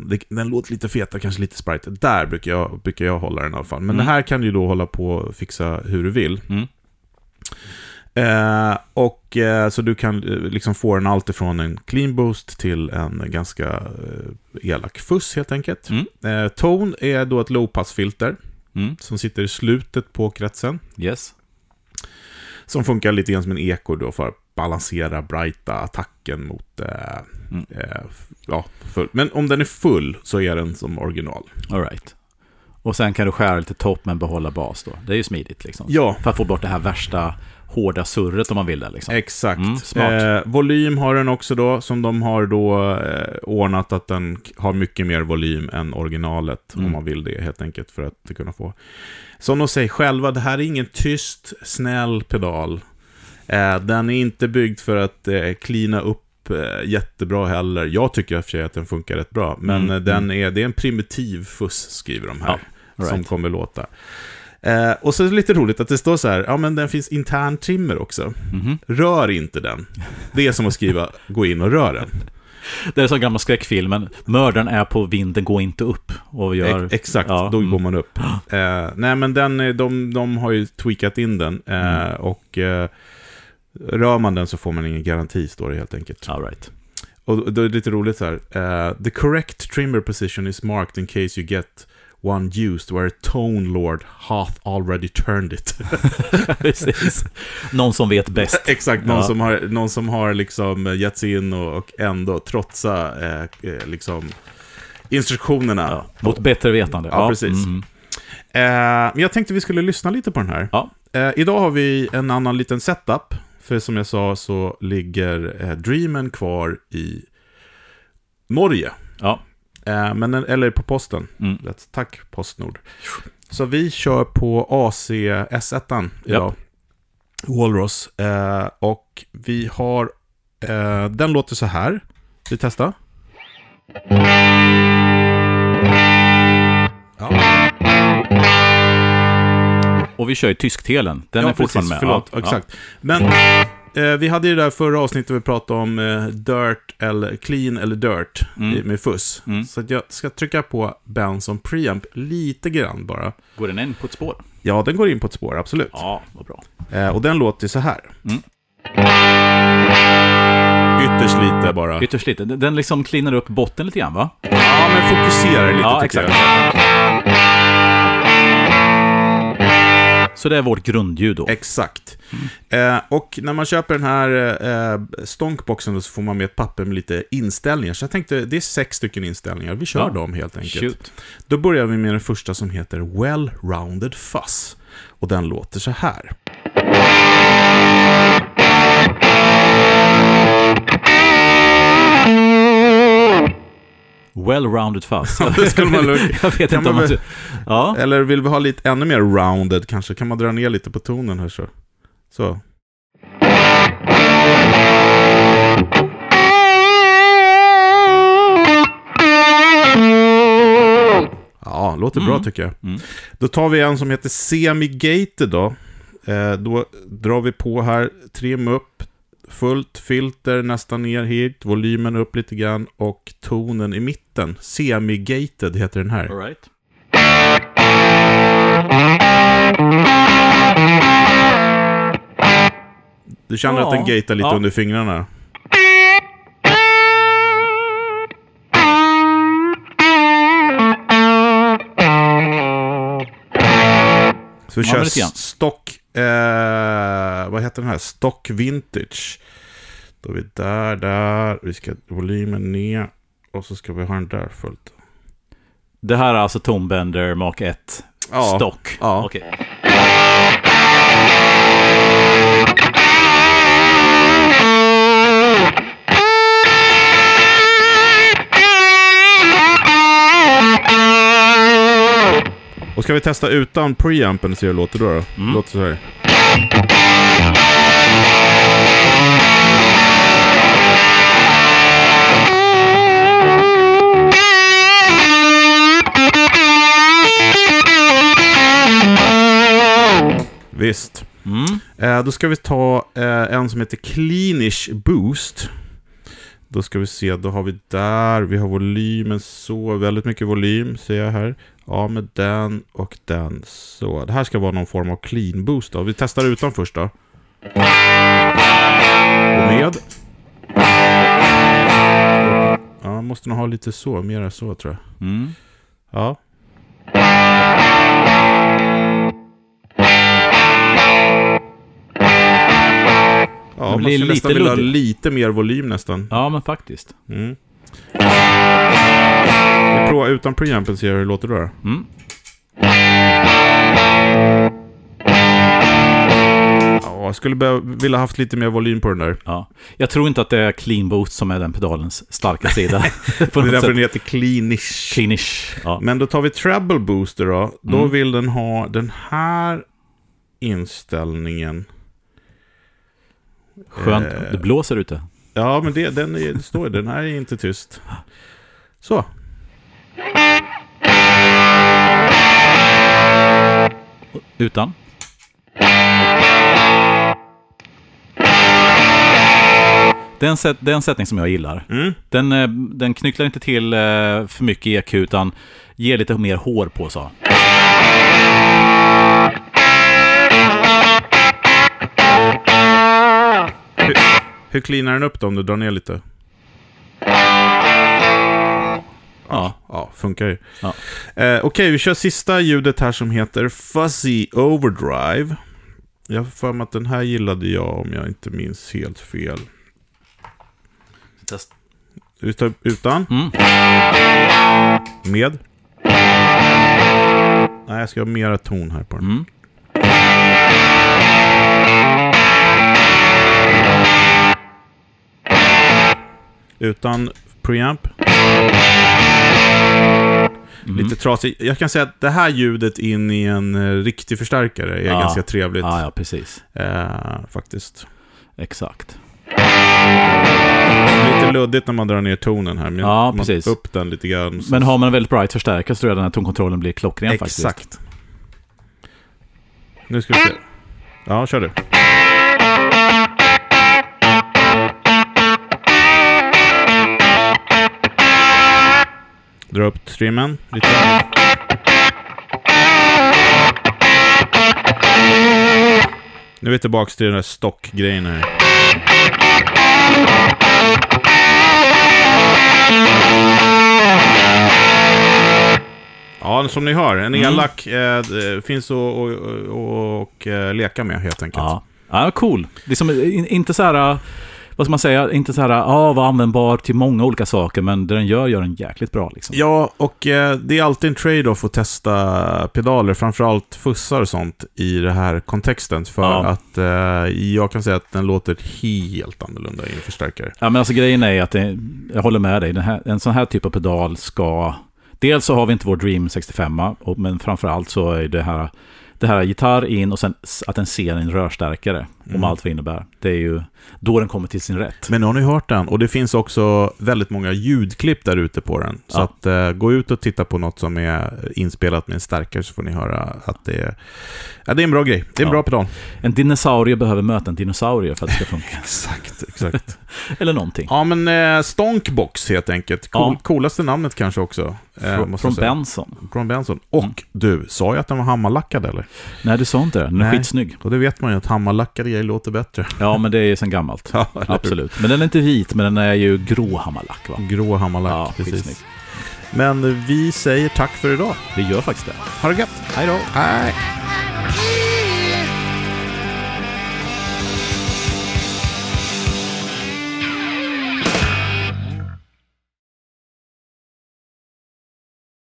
Det, den låter lite fetare, kanske lite sprite. Där brukar jag, brukar jag hålla den i alla fall. Men Mm. det här kan du då hålla på och fixa hur du vill. Mm. Eh, och eh, så du kan eh, liksom få den allt ifrån en clean boost till en ganska eh, elak fuss helt enkelt. Mm. Tone är då ett low-pass-filter Mm. som sitter i slutet på kretsen. Yes. Som funkar lite grann som en eko då för att balansera brighta attacken mot... Mm. ja, full. Men om den är full så är den som original. All right. Och sen kan du skära lite topp men behålla bas då. Det är ju smidigt liksom. Ja, För att få bort det här värsta hårda surret om man vill det liksom. exakt. Mm, smart. Eh, volym har den också då, som de har då eh, ordnat att den har mycket mer volym än originalet, Mm. om man vill det helt enkelt, för att kunna få. Som de säger själva, det här är ingen tyst, snäll pedal. Eh, den är inte byggd för att eh, cleana upp eh, jättebra heller. Jag tycker i och för sig att den funkar rätt bra. Men Mm, den är, det är en primitiv fuss, skriver de här. Ja, all Som right. kommer låta. Eh, och så är det lite roligt att det står så här, ja men den finns intern trimmer också. Mhm. Rör inte den. Det är som att skriva, gå in och rör den. Det är så gammal skräckfilmen. Mördaren är på vinden, gå inte upp. Och gör... Ex- Exakt, Ja, då mm. går man upp. <gasps> Eh, nej, men den, är- de, de har ju tweakat in den. Eh, Mm. Och eh, rör man den så får man ingen garanti, står det helt enkelt. All right. Och då är det lite roligt så här. eh, the correct trimmer position is marked in case you get one used where tone lord hath already turned it. <laughs> Precis. Någon som vet bäst. <laughs> Exakt, någon, Ja. som har, någon som har liksom gett sig in och, och ändå trotsa eh, eh, liksom instruktionerna. Ja, mot bättre vetande. Ja, precis. mm. Eh, jag tänkte vi skulle lyssna lite på den här. Ja. Eh, idag har vi en annan liten setup. För som jag sa så ligger eh, Dreamen kvar i Norge. Ja. Eh, men, eller på posten. Mm. Tack Postnord. Så vi kör på AC S1 idag. Walrus. Eh, och vi har... Eh, den låter så här. Vi testar. Och vi kör ju tysktelen. Den är fortfarande med. Förlåt, Ja, exakt. Men eh, vi hade ju det där förra avsnittet vi pratade om eh, dirt eller clean eller dirt Mm. med fuss. Mm. Så jag ska trycka på Benson preamp lite grann bara. Går den in på ett spår? Ja, den går in på ett spår, absolut. Ja, vad bra. Eh, och den låter så här. Mm. Ytterst lite bara. Ytterst lite. Den- Den liksom cleanar upp botten lite grann, va? Ja, men fokuserar lite Ja, tycker exakt. jag. Så det är vårt grundljud då. Exakt. Eh, och när man köper den här eh, stonkboxen då så får man med ett papper med lite inställningar. Så jag tänkte, det är sex stycken inställningar. Vi kör Ja. dem helt enkelt. Shoot. Då börjar vi med den första som heter Well-Rounded Fuzz. Och den låter så här. Well-rounded fuzz. Ja, det skulle man lugnt- <laughs> Jag vet inte om man... Ja. Eller vill vi ha lite ännu mer rounded kanske? Kan man dra ner lite på tonen här så? Så. Ja, låter bra Mm. tycker jag. Mm. Då tar vi en som heter Semi-Gated då. Eh, då drar vi på här, trim upp, fullt filter nästan ner hit, volymen upp lite grann och tonen i mitten. Semi-Gated heter den här. All right. Du känner Ja, att den gatar lite ja. under fingrarna? Så vi kör stock... Eh, vad heter den här? Stock Vintage. Då är vi där, där. Vi ska volymen ner. Och så ska vi ha den där fullt. Det här är alltså Tonebender Mark 1 Ja. stock. Ja. Okej. Och ska vi testa utan preampen och se hur det låter då? då? Mm. Låter så här. Visst. Mm. Eh, då ska vi ta eh, en som heter Cleanish Boost. Då ska vi se, då har vi där, vi har volymen så, väldigt mycket volym ser jag här. Ja, med den och den så. Det här ska vara någon form av clean boost då. Vi testar utan först då. Och med. Ja, måste nog ha lite så, mera så tror jag. Mm. Ja. Ja, man blir skulle nästan vilja ha luddigt. lite mer volym nästan. Ja, men faktiskt. Mm. Vi provar utan preampen och ser hur det låter då. Mm. Ja, jag skulle behöva, vilja haft lite mer volym på den där. Ja. Jag tror inte att det är Clean Boost som är den pedalens starka sida. <laughs> Det är därför sätt. den heter Cleanish. Cleanish. Ja. Men då tar vi treble booster då. Då Mm. vill den ha den här inställningen. Skönt. Eh. Det blåser ute. Ja, men det, den är, det står den här är inte tyst. Så. Utan. Det är, en set, en sättning som jag gillar. Mm. Den, eh, den knycklar inte till eh, för mycket EQ utan ger lite mer hår på så. Hur, hur cleanar den upp då om du drar ner lite? Ja. Ja, funkar ju. Ja. Eh, Okej, vi kör sista ljudet här som heter Fuzzy Overdrive. Jag har för mig att den här gillade jag om jag inte minns helt fel. Test. Utan? utan Mm. med? Nej, jag ska ha mera ton här på den. Mm. Utan preamp. Mm. Lite trasig. Jag kan säga att det här ljudet in i en eh, riktig förstärkare är Ja. ganska trevligt. Ja, ja, precis. Eh, faktiskt. Exakt. Lite luddigt när man drar ner tonen här. Men Ja, man precis. upp den lite grann. så- Men har man en väldigt bright förstärkare så tror jag den här tonkontrollen blir klockren faktiskt. Exakt. Nu ska vi se. Ja, kör du. Dra upp trimmen lite. Nu är vi tillbaka till den där stockgrejen här. Ja, som ni hör. En Mm. elak eh, det finns att och, och, och, eh, leka med helt enkelt. Ja, ja cool. Det är som, in- inte så här, äh, vad ska man säga, inte så här, ja, var användbar till många olika saker, men det den gör, gör den jäkligt bra liksom. Ja, och eh, det är alltid en trade-off att testa pedaler, framförallt fussar och sånt, i den här kontexten. För Ja. att eh, jag kan säga att den låter helt annorlunda i en förstärkare. Ja, men alltså grejen är att det, jag håller med dig, här, en sån här typ av pedal ska... Dels så har vi inte vår Dream 65, och, men framförallt så är det här, det här gitarr in och sen att den ser en rörstärkare, om Mm. allt vad innebär. Det är ju då den kommer till sin rätt. Men nu har ni hört den, och det finns också väldigt många ljudklipp där ute på den. Så Ja. att eh, gå ut och titta på något som är inspelat med en stärkare så får ni höra att det är, ja, det är en bra grej. Det är en Ja. bra pedal. En dinosaurie behöver möta en dinosaurie för att det ska funka. <laughs> <laughs> Exakt, exakt. Eller någonting. Ja, men eh, Stonkbox helt enkelt. Cool. Coolaste namnet kanske också. Eh, Från, måste från. Benson. Från Benson. Och Mm. du, sa jag att den var hammarlackad eller? Nej, du sa inte det. Den är Nej. skitsnygg. Och det vet man ju att hammarlackade grejer låter bättre. Ja, men det är sen gammalt. <laughs> Ja? Absolut. Men den är inte vit, men den är ju grå hammarlack va? Grå hammarlack, Ja, precis. skitsnygg. Men vi säger tack för idag. Det gör faktiskt det. Ha det gött! Hej då! Hej!